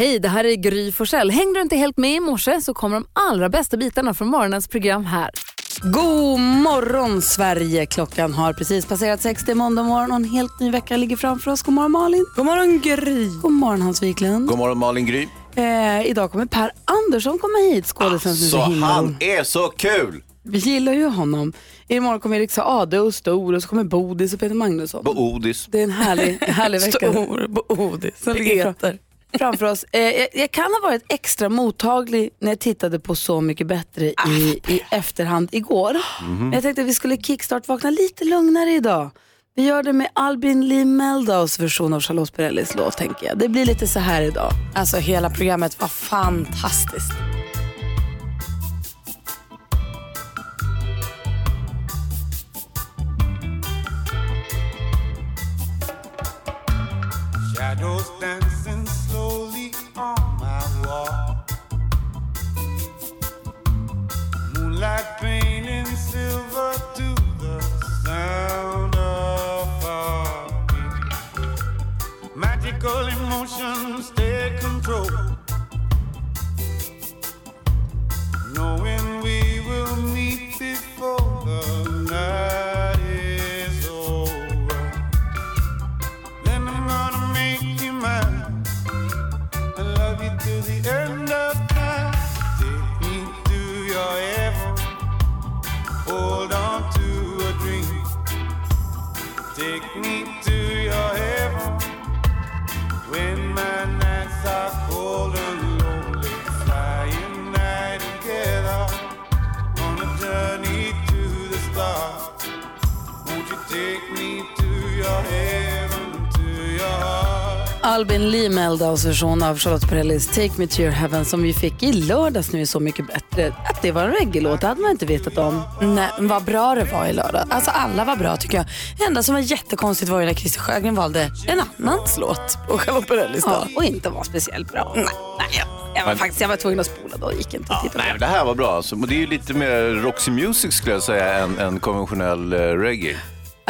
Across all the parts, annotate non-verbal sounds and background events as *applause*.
Hej, det här är Gry Forssell. Hängde du inte helt med i morse så kommer de allra bästa bitarna från morgonens program här. God morgon Sverige! Klockan har precis passerat 60 måndag morgon och en helt ny vecka ligger framför oss. God morgon Malin! God morgon Gry! God morgon Hans Wiklund! God morgon Malin Gry. Eh, idag kommer Per Andersson komma hit, skådespelaren som är Så så himla han är så kul! Vi gillar ju honom. Imorgon kommer Erik Saade och Stor och så kommer Bodis och Peter Magnusson. På Odis. Det är en härlig, härlig *laughs* vecka. Stor bodis. fram- framför oss. Eh, jag, jag kan ha varit extra mottaglig när jag tittade på Så mycket bättre i, i efterhand igår. Men jag tänkte att vi skulle kickstart-vakna lite lugnare idag. Vi gör det med Albin Lee Meldaus version av Charlotte Perrellis låt tänker jag. Det blir lite så här idag. Alltså hela programmet var fantastiskt. Shadows my wall. Moonlight painting silver to the sound of heartbeat. Magical emotions take control. Knowing take me to your heaven, to your heart? Albin Lee Meldaus version av Charlotte Perrellis Take Me To Your Heaven som vi fick i lördags nu är Så Mycket Bättre. Att det var en reggae-låt det hade man inte vetat om. Nej, men vad bra det var i lördag. Alltså alla var bra tycker jag. Det enda som var jättekonstigt var ju när Christer Sjögren valde en annans låt på Charlotte Perrellis Ja, och inte var speciellt bra. Nej, nej, jag, jag var faktiskt jag var tvungen att spola då. Gick inte att titta Nej, på. men det här var bra. Alltså. Men Det är ju lite mer Roxy Music skulle jag säga än, än konventionell eh, reggae.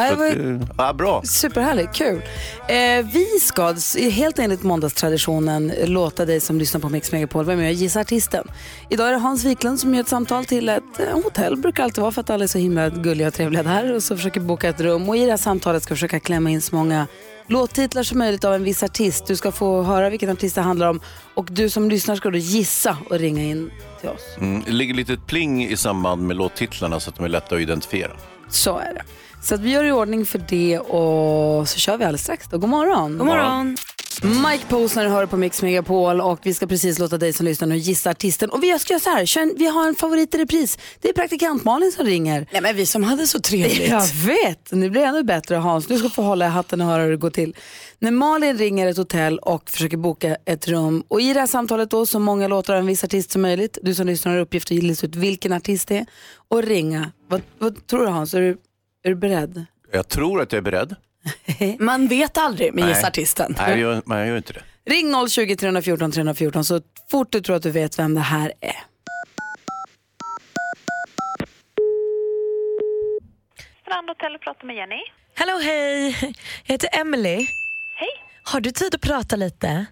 Det var ju ja, bra. superhärligt, kul. Eh, vi ska, helt enligt måndagstraditionen, låta dig som lyssnar på Mix Megapol vara med och gissa artisten. Idag är det Hans Wiklund som gör ett samtal till ett eh, hotell, brukar alltid vara för att alla är så himla gulliga och trevliga där och så försöker boka ett rum och i det här samtalet ska vi försöka klämma in så många låttitlar som möjligt av en viss artist. Du ska få höra vilken artist det handlar om och du som lyssnar ska då gissa och ringa in till oss. Mm. Det ligger lite pling i samband med låttitlarna så att de är lätta att identifiera. Så är det. Så att vi gör i ordning för det och så kör vi alldeles strax då. God morgon. God morgon. Mike Posner hör på Mix Megapol och vi ska precis låta dig som lyssnar nu gissa artisten. Och vi ska göra så här, vi har en favorit i repris. Det är praktikant Malin som ringer. Nej men vi som hade så trevligt. Jag vet, nu blir det ännu bättre Hans. Du ska få hålla i hatten och höra hur det går till. När Malin ringer ett hotell och försöker boka ett rum och i det här samtalet då så många låtar av en viss artist som möjligt. Du som lyssnar har uppgift att lista ut vilken artist det är och ringa. Vad, vad tror du Hans, är du, är du beredd? Jag tror att jag är beredd. *laughs* Man vet aldrig med gissartisten. Nej, jag gör, jag gör inte det. Ring 020 314 314 så fort du tror att du vet vem det här är. Strandhotell och pratar med Jenny. Hallå hej, jag heter Emily. Hej. Har du tid att prata lite?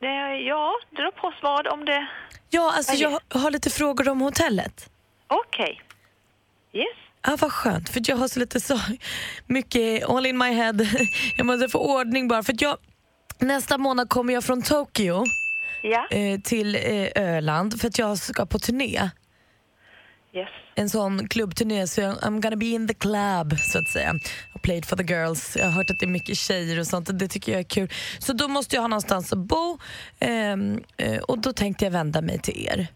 Det, ja, beror på vad om det... Ja, alltså jag har lite frågor om hotellet. Okej. Yes. Ja, vad skönt, för jag har så lite så mycket all in my head. *laughs* Jag måste få ordning bara, för jag nästa månad kommer jag från Tokyo Ja. eh, till eh, Öland för att jag ska på turné. Yes. En sån klubbturné, så jag, I'm gonna be in the club så att säga. I played for the girls. Jag har hört att det är mycket tjejer och sånt och det tycker jag är kul. Så då måste jag ha någonstans att bo ehm, eh, och då tänkte jag vända mig till er.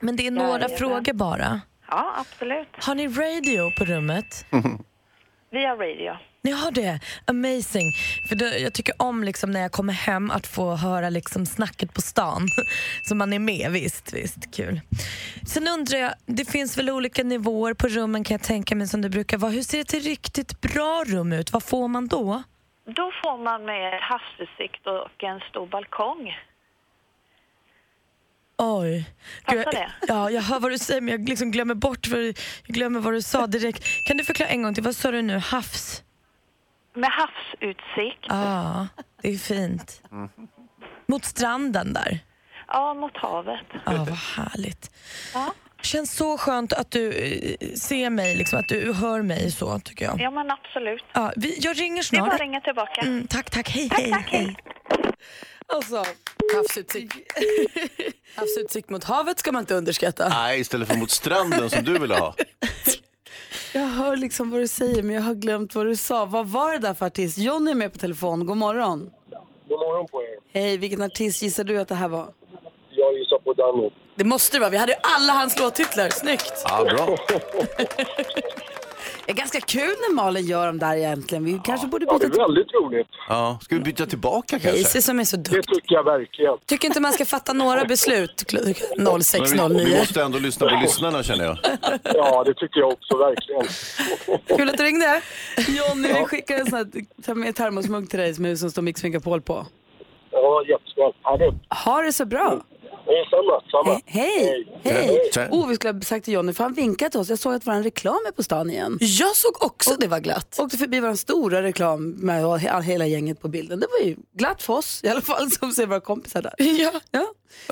Men det är några Jajamän. frågor bara. Ja, absolut. Har ni radio på rummet? *laughs* Via radio. Ni har det? Amazing. För det, jag tycker om liksom när jag kommer hem att få höra liksom snacket på stan. *laughs* Så man är med, visst, visst, kul. Sen undrar jag, det finns väl olika nivåer på rummen kan jag tänka mig som det brukar vara. Hur ser ett riktigt bra rum ut? Vad får man då? Då får man med havsutsikt och en stor balkong. Oj. Passar jag? Ja, jag hör vad du säger men jag liksom glömmer bort för jag glömmer vad du sa direkt. Kan du förklara en gång till? Vad sa du nu? Havs? Med havsutsikt. Ja, det är fint. Mot stranden där? Ja, mot havet. Ja, vad härligt. Ja. Känns så skönt att du eh, ser mig, liksom, att du hör mig så tycker jag. Ja, men absolut. Ja, vi, jag ringer Det är bara snart. att ringa tillbaka. Mm, tack, tack. Hej, Tack, hej, tack, hej. hej. Alltså, Havsutsikt. *laughs* Havsutsikt mot havet ska man inte underskatta. Nej, istället för mot stranden som du ville ha. jag hör liksom vad du säger men jag har glömt vad du sa. Vad var det där för artist? Johnny är med på telefon. God morgon. God morgon på er. Hej, vilken artist gissar du att det här var? Jag gissar på Danny. Det måste det vara. Vi hade ju alla hans låttitlar. Snyggt. Ja, bra. *laughs* Det är ganska kul när Malin gör dem där egentligen. Vi kanske borde Ja, det byta är väldigt roligt. Ja, ska vi byta tillbaka kanske? Hayes som är så Det duktig. tycker jag verkligen. Tycker inte man ska fatta några beslut kl- Men vi, vi 06.09. måste ändå lyssna på lyssnarna känner jag. *laughs* Ja, det tycker jag också verkligen. *laughs* Kul att du ringde. Johnny, vi skickar en sån här ta med termosmugg till dig som, som står Mix Megapol på. Ja, jättesnällt. Härligt. Ha det så bra. Ja, samma, samma. Hej, hej. Hej. Oh, vi skulle ha sagt till Johnny, för han vinkade till oss. Jag såg att vår reklam är på stan igen. Jag såg också det var glatt. Åkte förbi vår stora reklam med he- hela gänget på bilden. Det var ju glatt för oss i alla fall som ser våra kompisar där. Ja. Ja.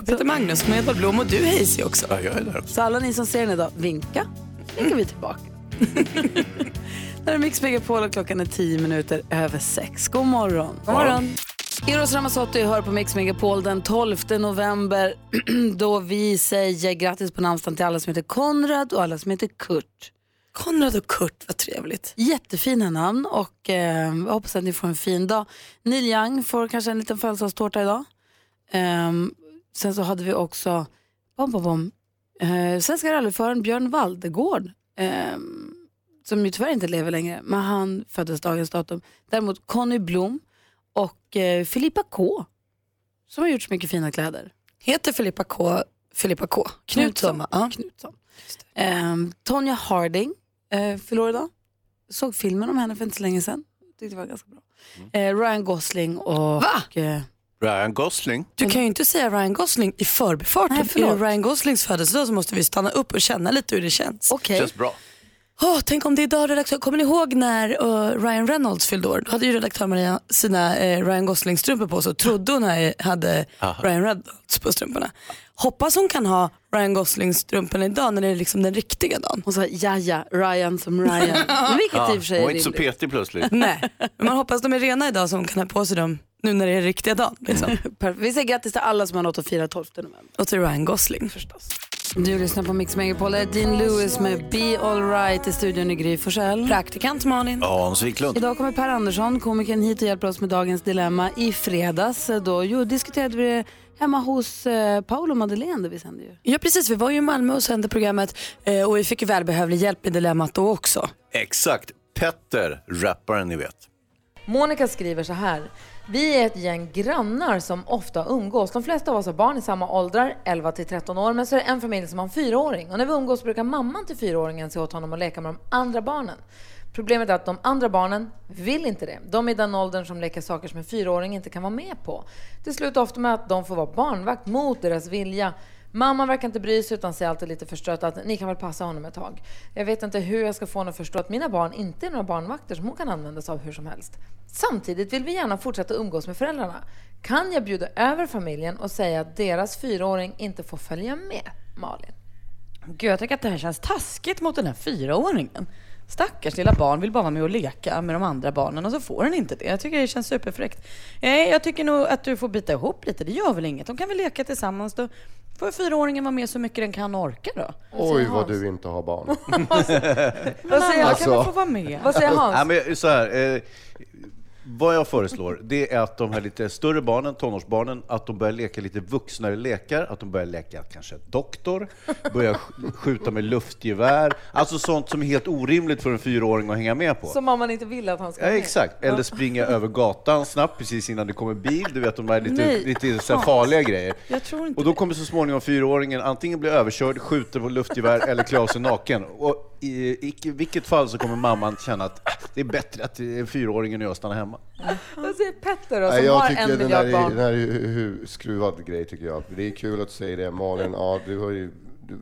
Peter Magnus med Edvard Blom och du Hayes också. Ja, jag är där också. Så alla ni som ser den idag, vinka. Vinkar vi tillbaka. *laughs* När är Mix Megapol och klockan är tio minuter över sex. God morgon. God morgon. Eros Ramazzotti hör på Mix Megapol den 12 november *clears throat* då vi säger grattis på namnsdagen till alla som heter Konrad och alla som heter Kurt. Konrad och Kurt, vad trevligt. Jättefina namn och eh, jag hoppas att ni får en fin dag. Neil Young får kanske en liten födelsedagstårta idag. Ehm, sen så hade vi också bom, bom, bom, eh, svenska rallyföraren Björn Waldegård ehm, som ju tyvärr inte lever längre, men han föddes dagens datum. Däremot Conny Blom och eh, Filippa K som har gjort så mycket fina kläder. Heter Filippa K. Filippa K. Knutsson. Ja. Knutsson. Ehm, Tonya Harding eh, fyller år idag. Såg filmen om henne för inte så länge sedan. Tyckte det var ganska bra. Eh, Ryan Gosling och... Va? Eh, Ryan Gosling. Du kan ju inte säga Ryan Gosling i förbifarten. Nej, förlåt. är det Ryan Goslings födelsedag så måste vi stanna upp och känna lite hur det känns. Okej. Känns bra. Åh, tänk om det är idag redaktör. Kommer ni ihåg när eh, Ryan Reynolds fyllde år? Då hade ju redaktör Maria sina uh, Ryan Gosling-strumpor på sig och trodde hon hade- hade Ryan Reynolds på strumporna. Hoppas hon kan ha Ryan Gosling-strumporna idag när det är liksom den riktiga dagen. Hon sa ja, ja, Ryan som Ryan. *laughs* Vilket i och för sig Hon är var inte så petig plötsligt. *laughs* Nej, men man hoppas de är rena idag så hon kan ha på sig dem nu när det är den riktiga dagen. Liksom. *laughs* Vi säger grattis till alla som har något att fira 12 november. Och till Ryan Gosling. Förstås. Du lyssnar på Mix Megapol. Dean Lewis med Be Alright i studion i Gry Forssell. Praktikant Malin. Hans Wiklund. Idag kommer Per Andersson, komikern, hit och hjälper oss med dagens dilemma. I fredags eh, då jo, diskuterade vi det hemma hos eh, Paolo Madeleine där vi sände ju. Ja precis, vi var ju i Malmö och sände programmet eh, och vi fick ju välbehövlig hjälp i dilemmat då också. Exakt. Petter, rapparen ni vet. Monica skriver så här. Vi är ett gäng grannar som ofta umgås. De flesta av oss har barn i samma åldrar, 11 till 13 år, men så är det en familj som har en fyraåring. Och när vi umgås brukar mamman till fyraåringen se åt honom att leka med de andra barnen. Problemet är att de andra barnen vill inte det. De är i den åldern som leker saker som en fyraåring inte kan vara med på. Det slutar ofta med att de får vara barnvakt mot deras vilja. Mamman verkar inte bry sig utan säger alltid lite förstrött att ni kan väl passa honom ett tag. Jag vet inte hur jag ska få henne att förstå att mina barn inte är några barnvakter som hon kan använda sig av hur som helst. Samtidigt vill vi gärna fortsätta umgås med föräldrarna. Kan jag bjuda över familjen och säga att deras fyraåring inte får följa med? Malin. Gud, jag tycker att det här känns taskigt mot den här fyraåringen. Stackars lilla barn vill bara vara med och leka med de andra barnen och så får den inte det. Jag tycker det känns superfräckt. Nej, jag tycker nog att du får bita ihop lite. Det gör väl inget. De kan väl leka tillsammans då. Får fyraåringen vara med så mycket den kan orka då. Oj, vad du inte har barn. *laughs* Vad säger, kan Alltså- väl få vara med. vad säger Hans? Ja, men så här, eh, vad jag föreslår, det är att de här lite större barnen, tonårsbarnen, att de börjar leka lite vuxnare lekar, att de börjar leka kanske doktor, börjar sk- skjuta med luftgevär, alltså sånt som är helt orimligt för en fyraåring att hänga med på. Som mamman inte vill att han ska Ja, med. exakt. Eller springa över gatan snabbt precis innan det kommer bil. Du vet, de där lite, Nej. lite så här farliga grejer. Jag tror inte Och då kommer så småningom fyraåringen antingen bli överkörd, skjuter på luftgevär eller klä av sig naken. Och i, i vilket fall så kommer mamman känna att äh, det är bättre att eh, fyraåringen och jag stannar hemma. Vad säger Petter då, Nej, som jag har tycker en den miljard där, är, barn? den här är hu- skruvad grej tycker jag. Det är kul att säga det. Malin, ja, du har ju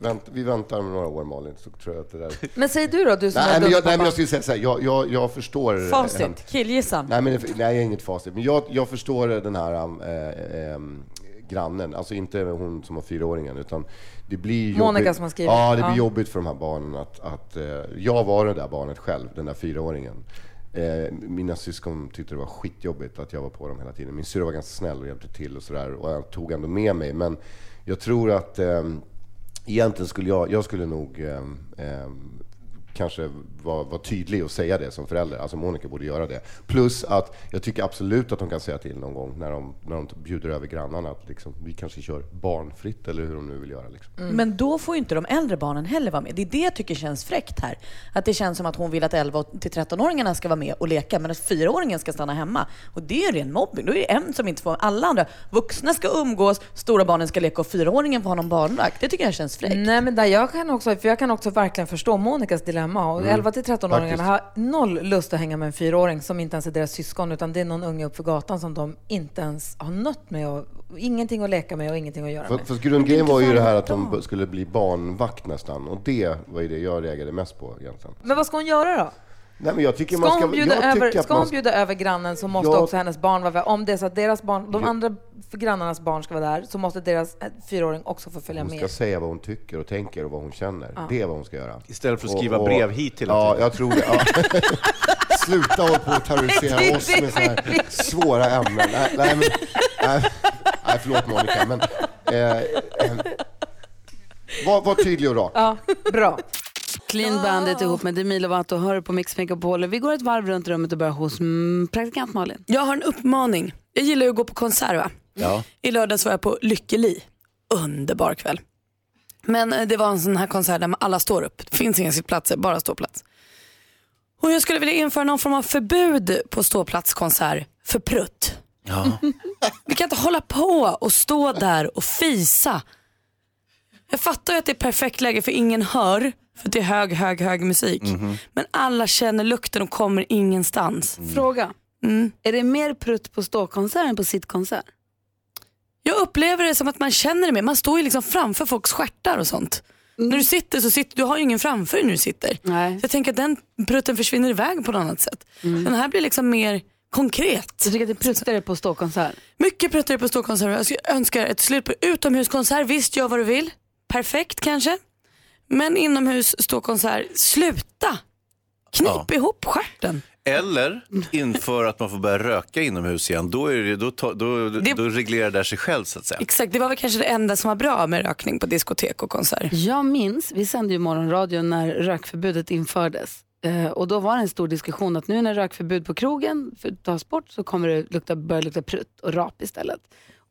vänt, vi väntar några år Malin, så tror jag att det där... Men säg du då, du som är Nej, men jag, nej, men jag skulle säga så här, jag, jag, jag förstår... eh, Facit, killgissa. Nej, men, nej, jag är inget facit. Men jag, jag förstår den här äh, ähm, grannen, alltså inte hon som har fyraåringen, utan det blir jobbigt. Monica som har skrivit. Ja, det blir Ja. jobbigt för de här barnen att, att eh, jag var det där barnet själv, den där fyraåringen. Eh, mina syskon tyckte det var skitjobbigt att jag var på dem hela tiden. Min syrra var ganska snäll och hjälpte till och sådär och jag tog ändå med mig. Men jag tror att eh, egentligen skulle jag, jag skulle nog eh, eh, kanske vara vara tydlig och säga det som förälder. Alltså Monica borde göra det. Plus att jag tycker absolut att de kan säga till någon gång när de, när de bjuder över grannarna att liksom, vi kanske kör barnfritt eller hur de nu vill göra. Liksom. Men då får ju inte de äldre barnen heller vara med. Det är det jag tycker känns fräckt här. Att det känns som att hon vill att 11 till 13-åringarna ska vara med och leka, men att 4-åringen ska stanna hemma. Och det är ju ren mobbing. Då är det en som inte får... Alla andra vuxna ska umgås, stora barnen ska leka och 4-åringen får ha någon barnvakt. Det tycker jag känns fräckt. Nej men där jag kan också, för jag kan också verkligen förstå Monikas dilemma. Och Mm. 11 till 13-åringarna Faktiskt. har noll lust att hänga med en fyraåring som inte ens är deras syskon utan det är någon unge uppför gatan som de inte ens har nött med och ingenting att leka med och ingenting att göra För, med. för grundgrejen var ju det här att de skulle bli barnvakt nästan och det var ju det jag reagerade mest på egentligen. Men vad ska hon göra då? Nej men jag tycker Ska man ska... hon bjuda, jag över, ska man hon bjuda över grannen så måste Ja. också hennes barn vara där. Om det är så att deras barn, de Ja. andra grannarnas barn ska vara där så måste deras eh, fyraåring också få följa Hon ska med. säga vad hon tycker och tänker och vad hon känner. Det är vad hon ska göra. Istället för att skriva brev hit hela Ja, tiden. jag tror det. Ja. *laughs* Sluta hålla på och terrorisera oss med så här svåra ämnen. Nej, nej, men, nej, nej förlåt Monica, men... Eh, eh, var, var tydlig och rak. Ja, bra. Clean Bandit ihop med Demi Lovato hör på Mix Megapol. Vi går ett varv runt rummet och börjar hos mm, praktikant Malin. Jag har en uppmaning. Jag gillar ju att gå på konsert va? Ja. I lördags var jag på Lykkeli. Underbar kväll. Men eh, det var en sån här konsert där alla står upp. Det finns inga sittplatser, bara ståplats. Och jag skulle vilja införa någon form av förbud på ståplatskonsert för prutt. Ja. *laughs* Vi kan inte hålla på och stå där och fisa. Jag fattar ju att det är perfekt läge för ingen hör, för det är hög, hög, hög musik. Men alla känner lukten och kommer ingenstans. Fråga. Mm. Är det mer prutt på ståkonsert än på sittkonsert? Jag upplever det som att man känner det mer. Man står ju liksom framför folks stjärtar och sånt. När du sitter så sitter du har ju ingen framför dig när du sitter. Nej. Så jag tänker att den prutten försvinner iväg på något annat sätt. Den här blir liksom mer konkret. Jag tycker att det är pruttare på ståkonsert. Mycket pruttare på ståkonserter. Jag önskar ett slut på utomhuskonsert. Visst, gör vad du vill. Perfekt kanske. Men inomhus ståkonsert, sluta. Knip Ja. ihop stjärten. Eller inför att man får börja röka inomhus igen. Då, är det, då, då, Det- då reglerar det sig själv så att säga. Exakt, det var väl kanske det enda som var bra med rökning på diskotek och konsert. Jag minns, vi sände ju morgonradio när rökförbudet infördes. Eh, och då var det en stor diskussion att nu när rökförbud på krogen för- tas bort så kommer det lukta, börja lukta prutt och rap istället.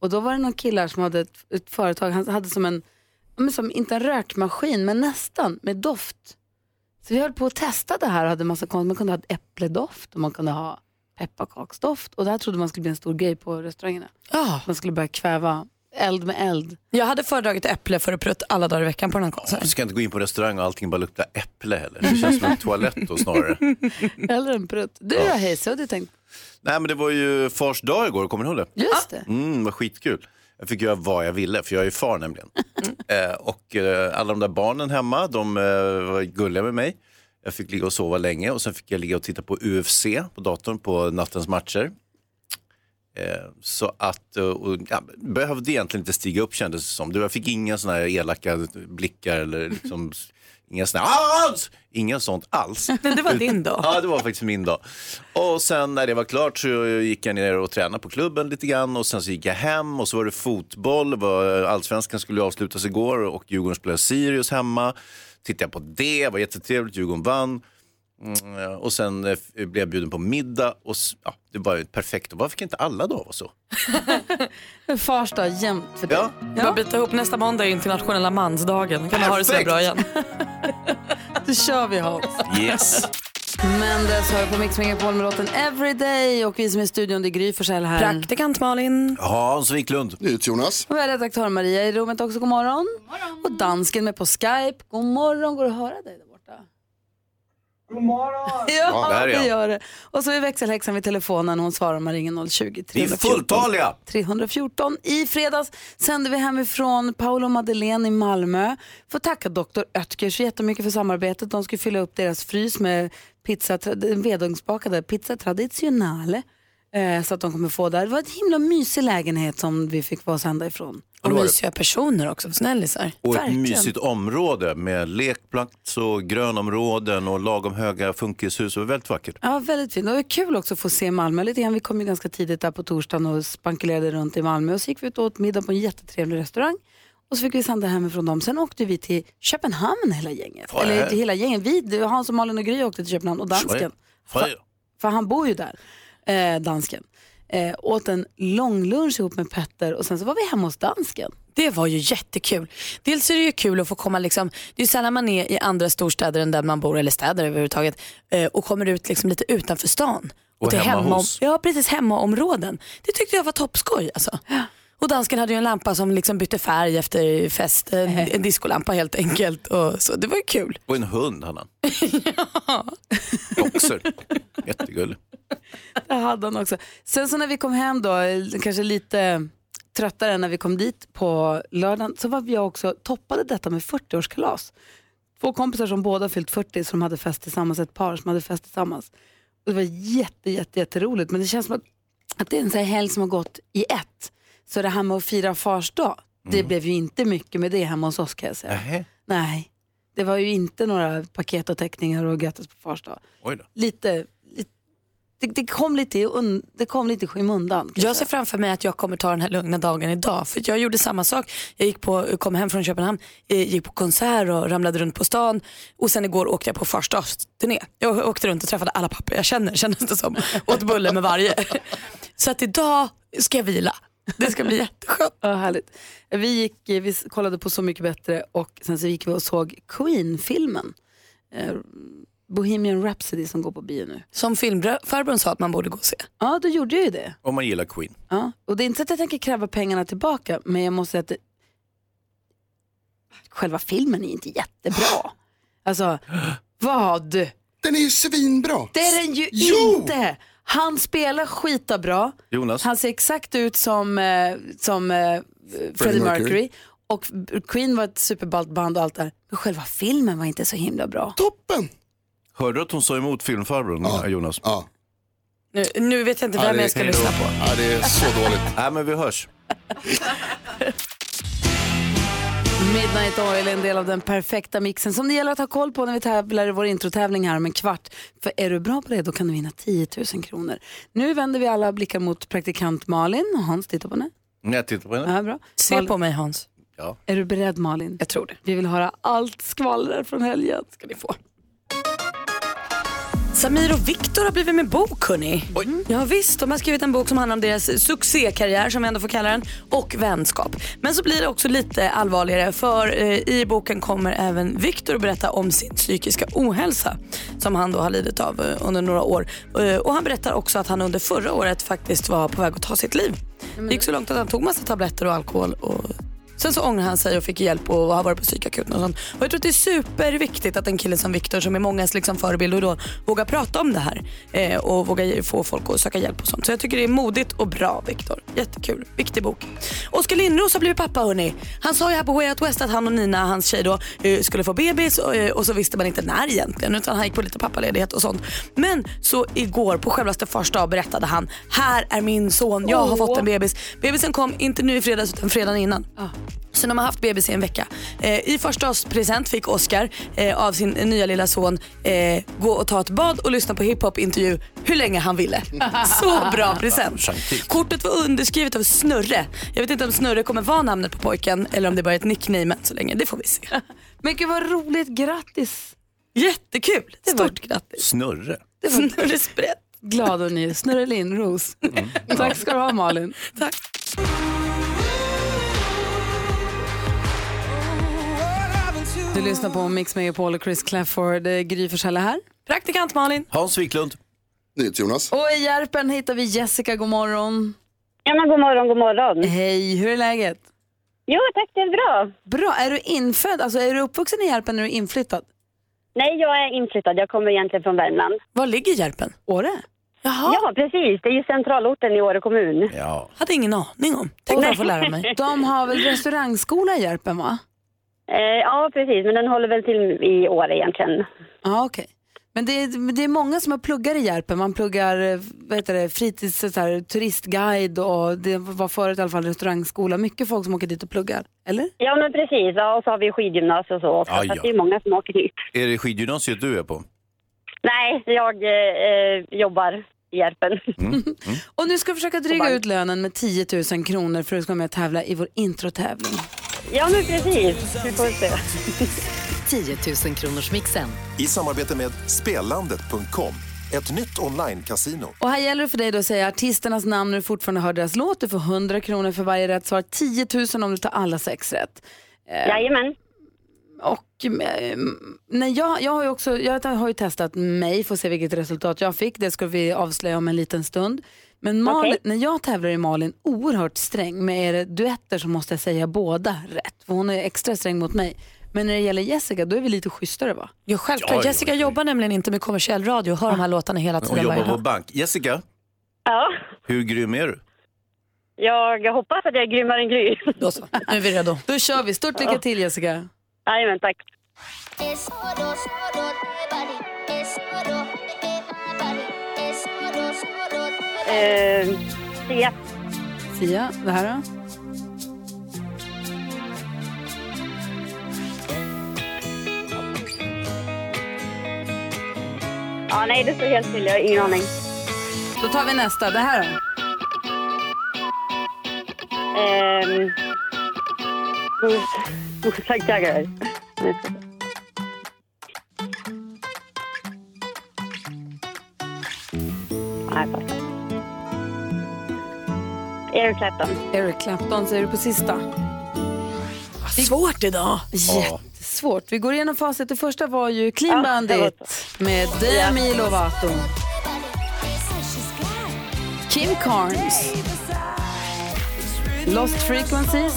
Och då var det någon killar som hade ett, ett företag, han hade som en, men som, inte en rökmaskin men nästan med doft. Så vi höll på att testa det här och hade massa konst. Man kunde ha ett äppledoft och man kunde ha pepparkaksdoft. Och det här trodde man skulle bli en stor grej på restaurangerna. Ja. Man skulle börja kväva eld med eld. Jag hade föredragit äpple för prutt alla dagar i veckan på den här konserten. Du ska inte gå in på restaurang och allting bara luktar äpple heller. Det *laughs* känns som en toalett då snarare. Eller en prutt. Du då Hayes, vad har du tänkt? Nej men det var ju fars dag igår, kommer ni ihåg det? Just det. Mm, var skitkul. Jag fick göra vad jag ville, för jag är far nämligen. Eh, och eh, alla de där barnen hemma, de eh, var gulliga med mig. Jag fick ligga och sova länge och sen fick jag ligga och titta på UFC på datorn på nattens matcher. Eh, så att, eh, och, ja, behövde egentligen inte stiga upp kändes det som. Jag fick inga såna här elaka blickar eller liksom, inga här Hans! Inga sånt alls. *laughs* Men det var din dag. Ja, det var faktiskt min dag. Och sen när det var klart så gick jag ner och tränade på klubben lite grann och sen så gick jag hem och så var det fotboll. Det Allsvenskan skulle avslutas igår och Djurgården spelade Sirius hemma. Tittade jag på det, var jättetrevligt, Djurgården vann. Mm, och sen eh, blev jag bjuden på middag och ja, det var ju perfekt. Och varför kan inte alla dagar vara så? *laughs* Fars dag jämt för dig. Ja, Bara bita ihop nästa måndag är internationella mansdagen. Kan man ha det så bra igen. *laughs* Då kör vi Hans. yes. Mendes hör på Mix Megapol med låten Everyday och vi som är i studion det är Gry Forssell här. Praktikant Malin. Hans Wiklund. Jonas. Och vi har redaktör Maria i rummet också, god morgon. Och dansken med på Skype. God morgon, går det att höra dig där borta? Ja, Där är det gör det. Och så är växelhäxan vid telefonen. Hon svarar om man ringer 020 Vi är 314 fulltaliga. 314. I fredags sände vi hemifrån Paolo Madeleine i Malmö. Får tacka Dr. Oetker så jättemycket för samarbetet. De skulle fylla upp deras frys med pizza, vedugnsbakade pizza traditionale. Eh, så att de kommer få där. Det var en himla mysig lägenhet som vi fick vara och sända ifrån. Och mysiga personer också, snällisar. Och ett Verkligen. mysigt område med lekplats och grönområden och lagom höga funkishus. Det var väldigt vackert. Ja, väldigt fint. Och det var kul också att få se Malmö lite grann. Vi kom ju ganska tidigt där på torsdagen och spankulerade runt i Malmö. Och så gick vi ut och åt middag på en jättetrevlig restaurang. Och så fick vi sända hemifrån dem. Sen åkte vi till Köpenhamn hela gänget. Vad är Eller hela gänget. Vi, Hans och Malin och Gry åkte till Köpenhamn och dansken. Vad är- För han bor ju där, eh, dansken. Eh, åt en långlunch ihop med Petter och sen så var vi hemma hos dansken. Det var ju jättekul. Dels är det ju kul att få komma, liksom, det är ju sällan man är i andra storstäder än där man bor, eller städer överhuvudtaget, eh, och kommer ut liksom lite utanför stan. Och till hemma hos. Ja, precis. Hemmaområden. Det tyckte jag var toppskoj. Alltså. Och dansken hade ju en lampa som liksom bytte färg efter fest, en, en diskolampa helt enkelt. Och så. Det var ju kul. Och en hund hade han. *laughs* Boxer. Jättegullig. *laughs* Det hade han också. Sen så när vi kom hem då, kanske lite tröttare när vi kom dit på lördagen, så var vi också toppade detta med 40-årskalas. Två kompisar som båda fyllt 40 som hade fest tillsammans, ett par som hade fest tillsammans. Och det var jätte, jätte, jätteroligt men det känns som att, att det är en sån här helg som har gått i ett. Så det här med att fira fars dag, det blev ju inte mycket med det hemma hos oss kan jag säga. Nej, det var ju inte några paket och teckningar och grattis på fars dag. Lite det, det, kom lite i un, det kom lite i skymundan. kan Jag ser framför mig att jag kommer ta den här lugna dagen idag. För jag gjorde samma sak. Jag gick på, kom hem från Köpenhamn, eh, gick på konsert och ramlade runt på stan. Och sen igår åkte jag på farsdagsturné. Jag åkte runt och träffade alla papper jag känner *laughs* kändes det som. Åt bulle med varje. Så att idag ska jag vila. Det ska bli jätteskönt. Ja, härligt. Vi, gick, vi kollade på Så mycket bättre och sen så gick vi och såg Queen-filmen. Bohemian Rhapsody som går på bio nu. Som filmfarbrorn sa att man borde gå och se. Ja, då gjorde jag ju det. Om man gillar Queen. Ja. Och det är inte så att jag tänker kräva pengarna tillbaka, men jag måste säga att det... själva filmen är inte jättebra. Alltså, vad? Den är ju svinbra. Det är den ju Jo! inte! Han spelar skita bra. Jonas? Han ser exakt ut som, eh, som eh, Freddie Mercury. Mercury. Och Queen var ett superballt band och allt där. Men själva filmen var inte så himla bra. Toppen! Hörde du att hon sa emot filmfarbrorn, Jonas? Ja. Nu, nu vet jag inte Ja, vem det- jag ska lyssna på. Ja, det är så dåligt. *laughs* Nej, men vi hörs. *laughs* Midnight Oil är en del av den perfekta mixen som det gäller att ha koll på när vi tävlar i vår introtävling här om en kvart. För är du bra på det då kan du vinna 10 000 kronor. Nu vänder vi alla blickar mot praktikant Malin. Hans, titta på henne. Jag tittar på henne. Ja, bra. Se Malin, på mig Hans. Ja. Är du beredd Malin? Jag tror det. Vi vill höra allt skvaller från helgen. ska ni få. Samir och Viktor har blivit med bok hörni. Ja, visst, de har skrivit en bok som handlar om deras succékarriär som vi ändå får kalla den och vänskap. Men så blir det också lite allvarligare för eh, i boken kommer även Viktor berätta om sin psykiska ohälsa som han då har lidit av eh, under några år. Eh, och han berättar också att han under förra året faktiskt var på väg att ta sitt liv. Det gick så långt att han tog massa tabletter och alkohol och Sen så ångrade han sig och fick hjälp och har varit på psykakuten och sånt. Och jag tror att det är superviktigt att en kille som Viktor som är mångas liksom förebild och då vågar prata om det här eh, och vågar få folk att söka hjälp och sånt. Så jag tycker det är modigt och bra Viktor. Jättekul. Viktig bok. Oskar Lindros har blivit pappa hörni. Han sa ju här på Way Out West att han och Nina, hans tjej då, eh, skulle få bebis och, eh, och så visste man inte när egentligen utan han gick på lite pappaledighet och sånt. Men så igår på självaste fars dag berättade han, här är min son, jag har Åh. fått en bebis. Bebisen kom inte nu i fredags utan fredagen innan. Så de har haft bebis i en vecka. Eh, I förstaårspresent fick Oscar eh, av sin nya lilla son eh, gå och ta ett bad och lyssna på hiphop-intervju hur länge han ville. *laughs* Så bra present. Kortet var underskrivet av Snurre. Jag vet inte om Snurre kommer vara namnet på pojken eller om det bara är ett nickname än så länge. Det får vi se. *laughs* Men gud vad roligt, grattis! Jättekul. Det var- Stort grattis. Snurre. Snurre Sprätt. Glad och ny. Snurre Lindros. Tack ska du ha Malin. *laughs* Tack. Du lyssnar på Mix Megapol och Chris Clafford. Eh, Gry Forssell är här. Praktikant Malin. Hans Wiklund. Jonas. Och i Järpen hittar vi Jessica, god morgon. Ja, men god morgon, god morgon. Hej, hur är läget? Jo, tack, det är bra. Bra, är du infödd, alltså är du uppvuxen i Järpen eller är du inflyttad? Nej, jag är inflyttad. Jag kommer egentligen från Värmland. Var ligger Järpen? Åre? Jaha. Ja, precis. Det är ju centralorten i Åre kommun. Ja. Hade ingen aning om. Tänk vad jag får lära mig. *laughs* De har väl restaurangskola i Järpen va? Eh, ja, precis. Men den håller väl till i Åre egentligen. Ja, okej. Men det är, det är många som har pluggar i Järpen. Man pluggar eh, vad heter det, fritids, så här, turistguide och det var förut i alla fall restaurangskola. Mycket folk som åker dit och pluggar, eller? Ja, men precis. Ja, och så har vi skidgymnasium och så också. Aj, Så att ja. det är många som åker dit. Är det skidgymnasiet du är på? Nej, jag eh, jobbar i Järpen. *laughs* Och nu ska vi försöka dryga ut lönen med 10 000 kronor för att du ska vara med och tävla i vår introtävling. Ja, men precis. Vi får se. 10 000 kronors mixen. I samarbete med Spelandet.com, ett nytt online-casino. Och här gäller det för dig då att säga artisternas namn när du fortfarande hör deras låt. Du får 100 kronor för varje rätt svar, 10 000 om du tar alla sex rätt. Eh, Jajamän. Och eh, när jag, jag har ju också, jag har ju testat mig att se vilket resultat jag fick. Det ska vi avslöja om en liten stund. Men Malin, när jag tävlar är Malin oerhört sträng. Men är det duetter så måste jag säga båda rätt. För hon är extra sträng mot mig. Men när det gäller Jessica då är vi lite schysstare va? Ja, självklart. Ja, ja, Jessica jobbar nämligen inte med kommersiell radio och hör de här låtarna hela Hon tiden jobbar varje på bank. Jessica, Ja, hur grym är du? jag hoppas att jag är grymmare än Gry. Då så, nu är vi redo. Då kör vi. Stort lycka till Jessica. Jajamän, tack. Eh, Sia. Sia, det här då? Ja, nej, det står helt still. Jag har ingen aning. Då tar vi nästa. Det här då? Ehm... Jagger. Nej. Eric Clapton. Eric Clapton säger du på sista. Svårt idag. Jättesvårt. Vi går igenom facit. Det första var ju Clean Ja, det var Bandit med Demi Lovato. Kim Carnes. Lost Frequencies.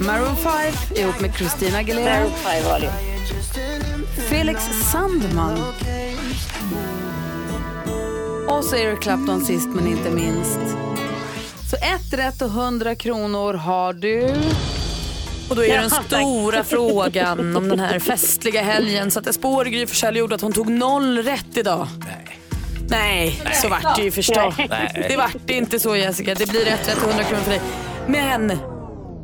Maroon 5 ihop med Christina Aguilera. Maroon 5 var det. Felix Sandman. Och så Eric Clapton sist men inte minst. Så ett rätt och 100 kronor har du. Och då är Ja, den tack. stora *laughs* frågan om den här festliga helgen. Så att spår i Gry Forssell gjorde att hon tog noll rätt idag. Nej. Nej, så vart det ju förstås. Det vart inte så Jessica. Det blir rätt rätt och 100 kronor för dig. Men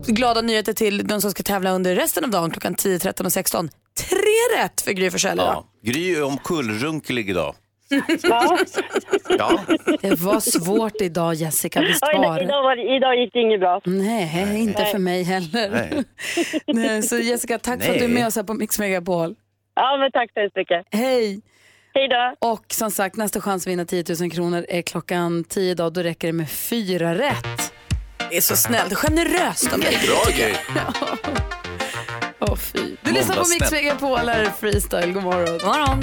glada nyheter till de som ska tävla under resten av dagen klockan 10, 13 och 16. Tre rätt för Gry Forssell idag. Ja. Gry är omkullrunkelig idag. Ja. Ja. Det var svårt idag Jessica, visst var nej, det? idag, var det, idag gick det inget bra. Nej, inte för mig heller. Nej. *laughs* Nej, Så Jessica, tack för att du är med oss här på Mix Megapol. Ja, men tack så hemskt mycket. Hej! Hej då. Och som sagt, nästa chans att vinna 10 000 kronor är klockan 10 idag. Då räcker det med fyra rätt. Det är så snällt och generöst av dig. Bra Gry. *laughs* Åh fy. Du lyssnar på Mix. Megapol, här är Freestyle. God morgon. God morgon.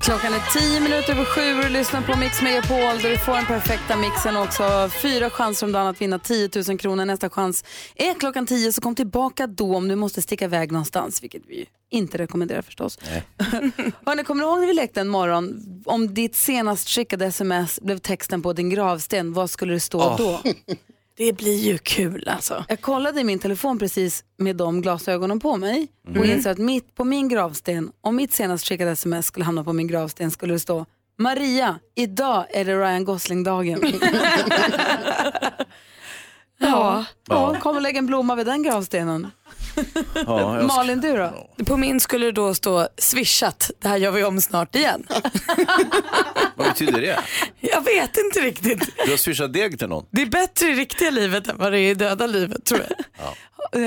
Klockan är 10 minuter över sju och du lyssnar på Mix Megapol där du får den perfekta mixen också fyra chanser om dagen att vinna 10 000 kronor. Nästa chans är klockan 10 så kom tillbaka då om du måste sticka iväg någonstans, vilket vi inte rekommenderar förstås. *laughs* Hörrni, kommer du ihåg när vi lekte en morgon om ditt senast skickade sms blev texten på din gravsten, vad skulle det stå Åh. då? Det blir ju kul alltså. Jag kollade i min telefon precis med de glasögonen på mig och Mm. insåg att mitt, på min gravsten, om mitt senast skickade sms skulle hamna på min gravsten skulle det stå Maria, idag är det Ryan Gosling-dagen. *laughs* ja, ja. kom och lägg en blomma vid den gravstenen. *laughs* Ja, jag Malin, du då? På min skulle det då stå swishat, det här gör vi om snart igen. *laughs* Vad betyder det? Jag vet inte riktigt. Du har swishat deg till någon? Det är bättre i riktiga livet än vad det är i döda livet tror jag.